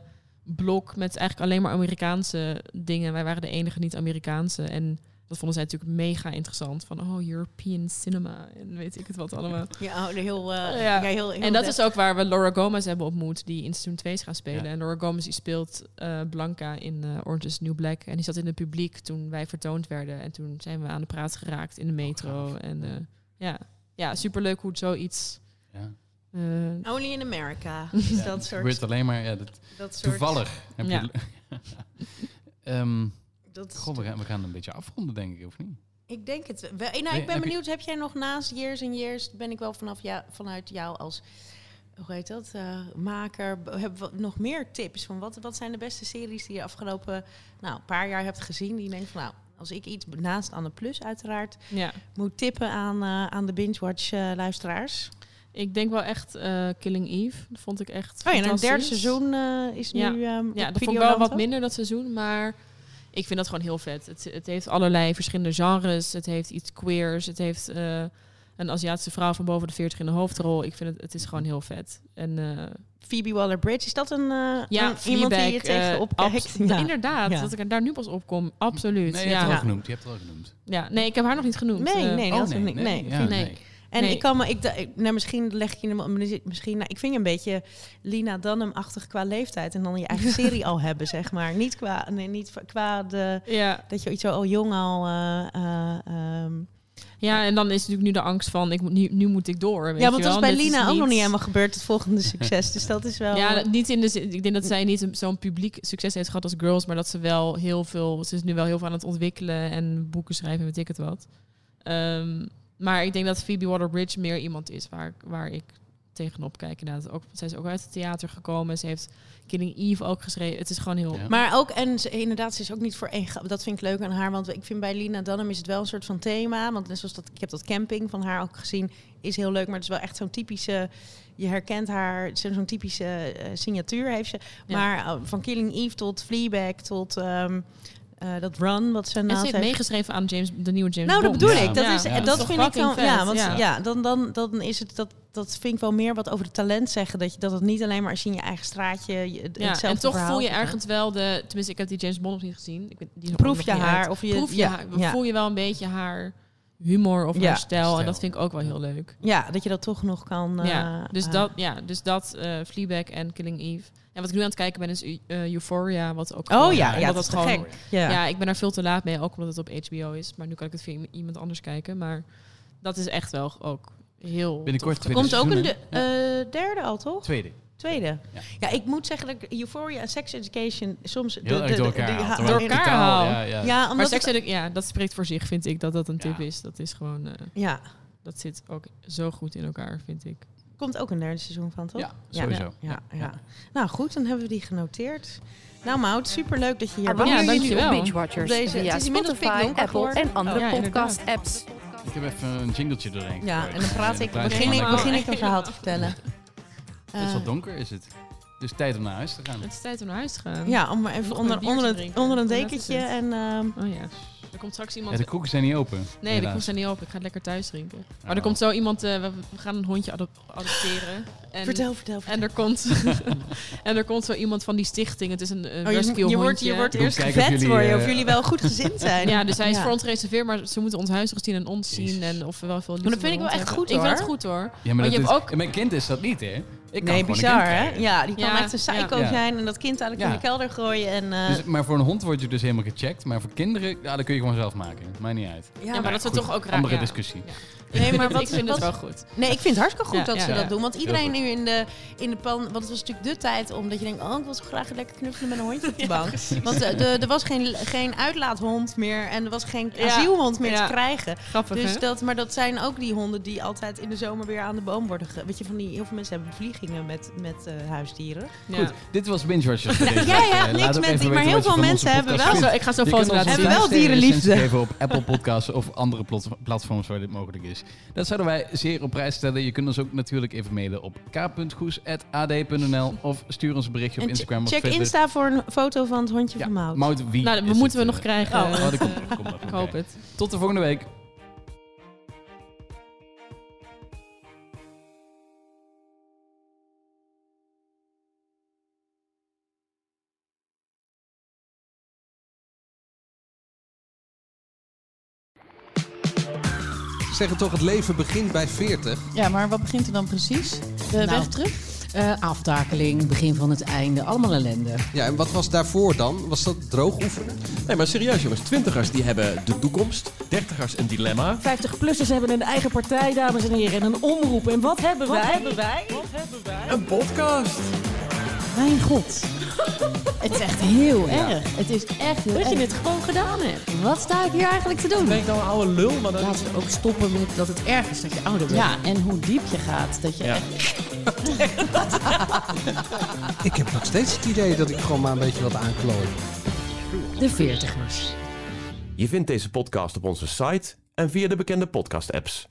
blok met eigenlijk alleen maar Amerikaanse dingen. Wij waren de enige niet-Amerikaanse. En dat vonden zij natuurlijk mega interessant. Van, oh, European cinema. En weet ik het wat allemaal. [LAUGHS] Ja, oh, heel, eh, Ja. ja. heel, heel En dat is ook waar we Laura Gomez hebben ontmoet, die in seizoen 2 is gaan spelen. Ja. En Laura Gomez die speelt eh, Blanca in eh, Orange is the New Black. En die zat in het publiek toen wij vertoond werden. En toen zijn we aan de praat geraakt in de metro. gaaf. en eh, ja. ja, superleuk hoe het zoiets... Ja. Eh, Only in America. [LAUGHS] Ja, dat het soort... gebeurt alleen maar ja, dat, dat soort toevallig. Heb Ja. je, [LAUGHS] Ehm, Dat goh, we gaan, we gaan een beetje afronden, denk ik, of niet? Ik denk het. wel. Nou, Nee, ik ben heb je- benieuwd, heb jij nog naast Years and Years, ben ik wel vanaf ja, vanuit jou als, hoe heet dat, eh, maker, b- hebben we nog meer tips van wat, wat zijn de beste series die je afgelopen nou, paar jaar hebt gezien, die je denkt van nou, als ik iets naast aan de plus uiteraard ja. moet tippen aan, eh, aan de binge-watch eh, luisteraars. Ik denk wel echt eh, Killing Eve. Dat vond ik echt Oh ja, en een derde fantastisch. seizoen eh, is Ja. nu ehm Ja, dat vond ik wel wat minder dat seizoen, maar ik vind dat gewoon heel vet. Het, het heeft allerlei verschillende genres, het heeft iets queers, het heeft eh, een Aziatische vrouw van boven de 40 in de hoofdrol. Ik vind het, het is gewoon heel vet. En eh, Phoebe Waller-Bridge, is dat een, eh, ja, een- iemand die je eh, tegenop kijkt? Ja, Inderdaad, Ja. dat ik er daar nu pas op kom. Absoluut. Nee, je hebt ja. het al Ja. genoemd. Je hebt het al genoemd. ja, nee, ik heb haar nog niet genoemd. Nee, eh. nee, Oh, dat nee, nee, nee, nee, ja, vind- nee. En Nee. ik kan me, ik, nou, misschien leg ik je hem misschien, nou, ik vind je een beetje Lina Dunham-achtig qua leeftijd en dan je eigen [LAUGHS] serie al hebben, zeg maar. Niet qua, nee, niet qua de, Ja, dat je iets zo al jong al. eh, eh, ehm. ja, en dan is natuurlijk nu de angst van, ik, moet- nu, nu moet ik door. Weet ja, want dat is bij Lina ook niet- nog niet helemaal gebeurd, het volgende succes. Dus dat is wel. Ja, niet in de zin. Ik denk dat zij niet zo'n publiek succes heeft gehad als Girls, maar dat ze wel heel veel. Ze is nu wel heel veel aan het ontwikkelen en boeken schrijven, en weet ik het wat. Ehm, maar ik denk dat Phoebe Waller-Bridge meer iemand is waar, waar ik tegenop kijk. Inderdaad, ook, zij is ook uit het theater gekomen. Ze heeft Killing Eve ook geschreven. Het is gewoon heel. Ja. Maar ook, en ze, inderdaad, ze is ook niet voor één. Dat vind ik leuk aan haar. Want ik vind bij Lina Dunham is het wel een soort van thema. Want net zoals dat, ik heb dat camping van haar ook gezien, is heel leuk. Maar het is wel echt zo'n typische. Je herkent haar, zo- zo'n typische eh, signatuur heeft ze. Ja. Maar eh, van Killing Eve tot Fleabag tot ehm, eh, dat Run, wat ze naast heeft heeft. meegeschreven aan James, de nieuwe James Nou, dat Bond. bedoel Ja. ik. Dat, Ja. is, Ja, dat, dat vind ik dan. Ja, want ja. ja. dan, dan, dan is het dat. Dat vind ik wel meer wat over het talent zeggen. Dat, je, dat het niet alleen maar als je in je eigen straatje. je- Ja, hetzelfde en toch voel je ergens wel de. Tenminste, ik heb die James Bond nog niet gezien. Ik die Proef je haar uit. of je- Proef je ja, haar, ja. voel je wel een beetje haar humor of Ja. haar stijl. En dat vind ik ook wel heel leuk. Ja, dat je dat toch nog kan. ja, eh, dus eh, dat, ja, dus dat eh Fleabag en Killing Eve. En wat ik nu aan het kijken ben is eh, Euphoria, wat ook Oh gewoon- ja, ja, dat is gewoon. gek. Ja. Ja. ik ben er veel te laat mee, ook omdat het op HBO is. Maar nu kan ik het via iemand anders kijken. Maar dat is echt wel ook heel. Binnenkort tof. twee- Komt ook een de, eh, derde al, toch? Tweede. Tweede. Ja. Ja. ik moet zeggen dat ik Euphoria en Sex Education soms... de- Heel de- erg door elkaar die- haalt, ha- terwijl door elkaar haalt. Ja, ja. Ja, Maar omdat seks, het- edu- ja, dat spreekt voor zich, vind ik, dat dat een tip Ja. is. Dat is gewoon, eh, Ja, dat zit ook zo goed in elkaar, vind ik. Komt ook een derde seizoen van, toch? Ja, sowieso. Ja, ja, Ja. ja. Nou goed, dan hebben we die genoteerd. Nou Maud, superleuk dat je hier was. Abonneer Ja, je nu dankjewel. op Binge Watchers Op deze- via het is inmiddels Spotify, Apple en andere podcast-apps. Ik heb even een jingletje doorheen. Ja, en dan praat ik, begin ik, een- begin ik een verhaal te vertellen. Het is wat donker, is het. Dus tijd om naar huis te gaan. Het is tijd om naar huis te gaan. ja, om maar even onder, onder, onder een dekentje en... ehm, Oh ja. Komt straks Ja, iemand... de kroegen zijn niet open. nee, de kroeg zijn niet open. Ik ga het lekker thuis drinken. Maar er Oh. komt zo iemand... eh, we, gaan een hondje adop- adopteren. En, vertel, vertel, vertel. En er komt, [LAUGHS] en er komt zo iemand van die stichting. Het is een, een Oh, rescue je, je wordt, hondje. je wordt eerst gevet jullie, voor je, eh, of jullie wel goed gezind [LAUGHS] zijn. Ja, dus hij is Ja. voor ons gereserveerd, maar ze moeten ons huis zien en ons zien. En of we wel veel Maar dat vind ik wel echt goed. Ik vind het goed hoor. Ja, maar, je hebt ook- mijn kind is dat niet, hè? Ik kan nee, bizar kind hè? Ja, die kan Ja, echt een psycho ja. zijn en dat kind eigenlijk Ja. in de kelder gooien. En, eh, Dus, maar voor een hond word je dus helemaal gecheckt. Maar voor kinderen, ja, dat kun je gewoon zelf maken. Maakt niet uit. Ja, maar dat is toch ook raar. Andere ja. discussie. Ja. Nee, maar [LAUGHS] wat- ik vind wat- het wel goed. Nee, ik vind het hartstikke goed Ja, dat ja, ze ja. dat doen. Want iedereen nu in de, in de pan... Want het was natuurlijk de tijd omdat je denkt... Oh, ik wil zo graag lekker knuffelen met een hondje op de [LAUGHS] bank. want eh, de, er was geen, geen uitlaathond meer. En er was geen Ja, asielhond meer ja. te krijgen. Grappig Dus hè? dat, maar dat zijn ook die honden die altijd in de zomer weer aan de boom worden ge... Weet je, van die... Heel veel mensen hebben vliegingen met, met eh, huisdieren. Ja. Goed, dit was Binge Watchers. [LAUGHS] Ja, ja, Eh, niks met even die, maar heel veel mensen hebben wel zal, ik ga zo foto's laten Hebben zien. wel dierenliefde. geven op Apple Podcasts of andere plat- platforms waar dit mogelijk is. Dat zouden wij zeer op prijs stellen. Je kunt ons ook natuurlijk even mailen op k.goes.ad.nl of stuur ons een berichtje op En Instagram of check Twitter. Insta voor een foto van het hondje Ja, van Mout. Mout, wie Nou, we moeten het, we nog eh, krijgen. Oh. eh, Oh, dat komt nog, komt nog. ik hoop het. Tot de volgende week. Zeggen toch, het leven begint bij 40. Ja, maar wat begint er dan precies? De Nou, weg terug? Eh, aftakeling, begin van het einde, allemaal ellende. Ja, en wat was daarvoor dan? Was dat droog oefenen? Nee, maar serieus jongens. Twintigers die hebben de toekomst. Dertigers een dilemma. 50-plussers hebben een eigen partij, dames en heren, en een omroep. En wat hebben wij? hebben wij? Een podcast. Mijn god. [LAUGHS] Het is echt heel erg. Het is echt heel Dat erg. je het gewoon gedaan hebt. Wat sta ik hier eigenlijk te doen? Ben ik nou een oude lul? Maar dat... Laten we ook stoppen met dat het erg is dat je ouder bent. Ja, en hoe diep je gaat. Dat je Ja. echt... [LAUGHS] Ik heb nog steeds het idee dat ik gewoon maar een beetje wat aanklooi. De veertigers. Je vindt deze podcast op onze site en via de bekende podcast apps.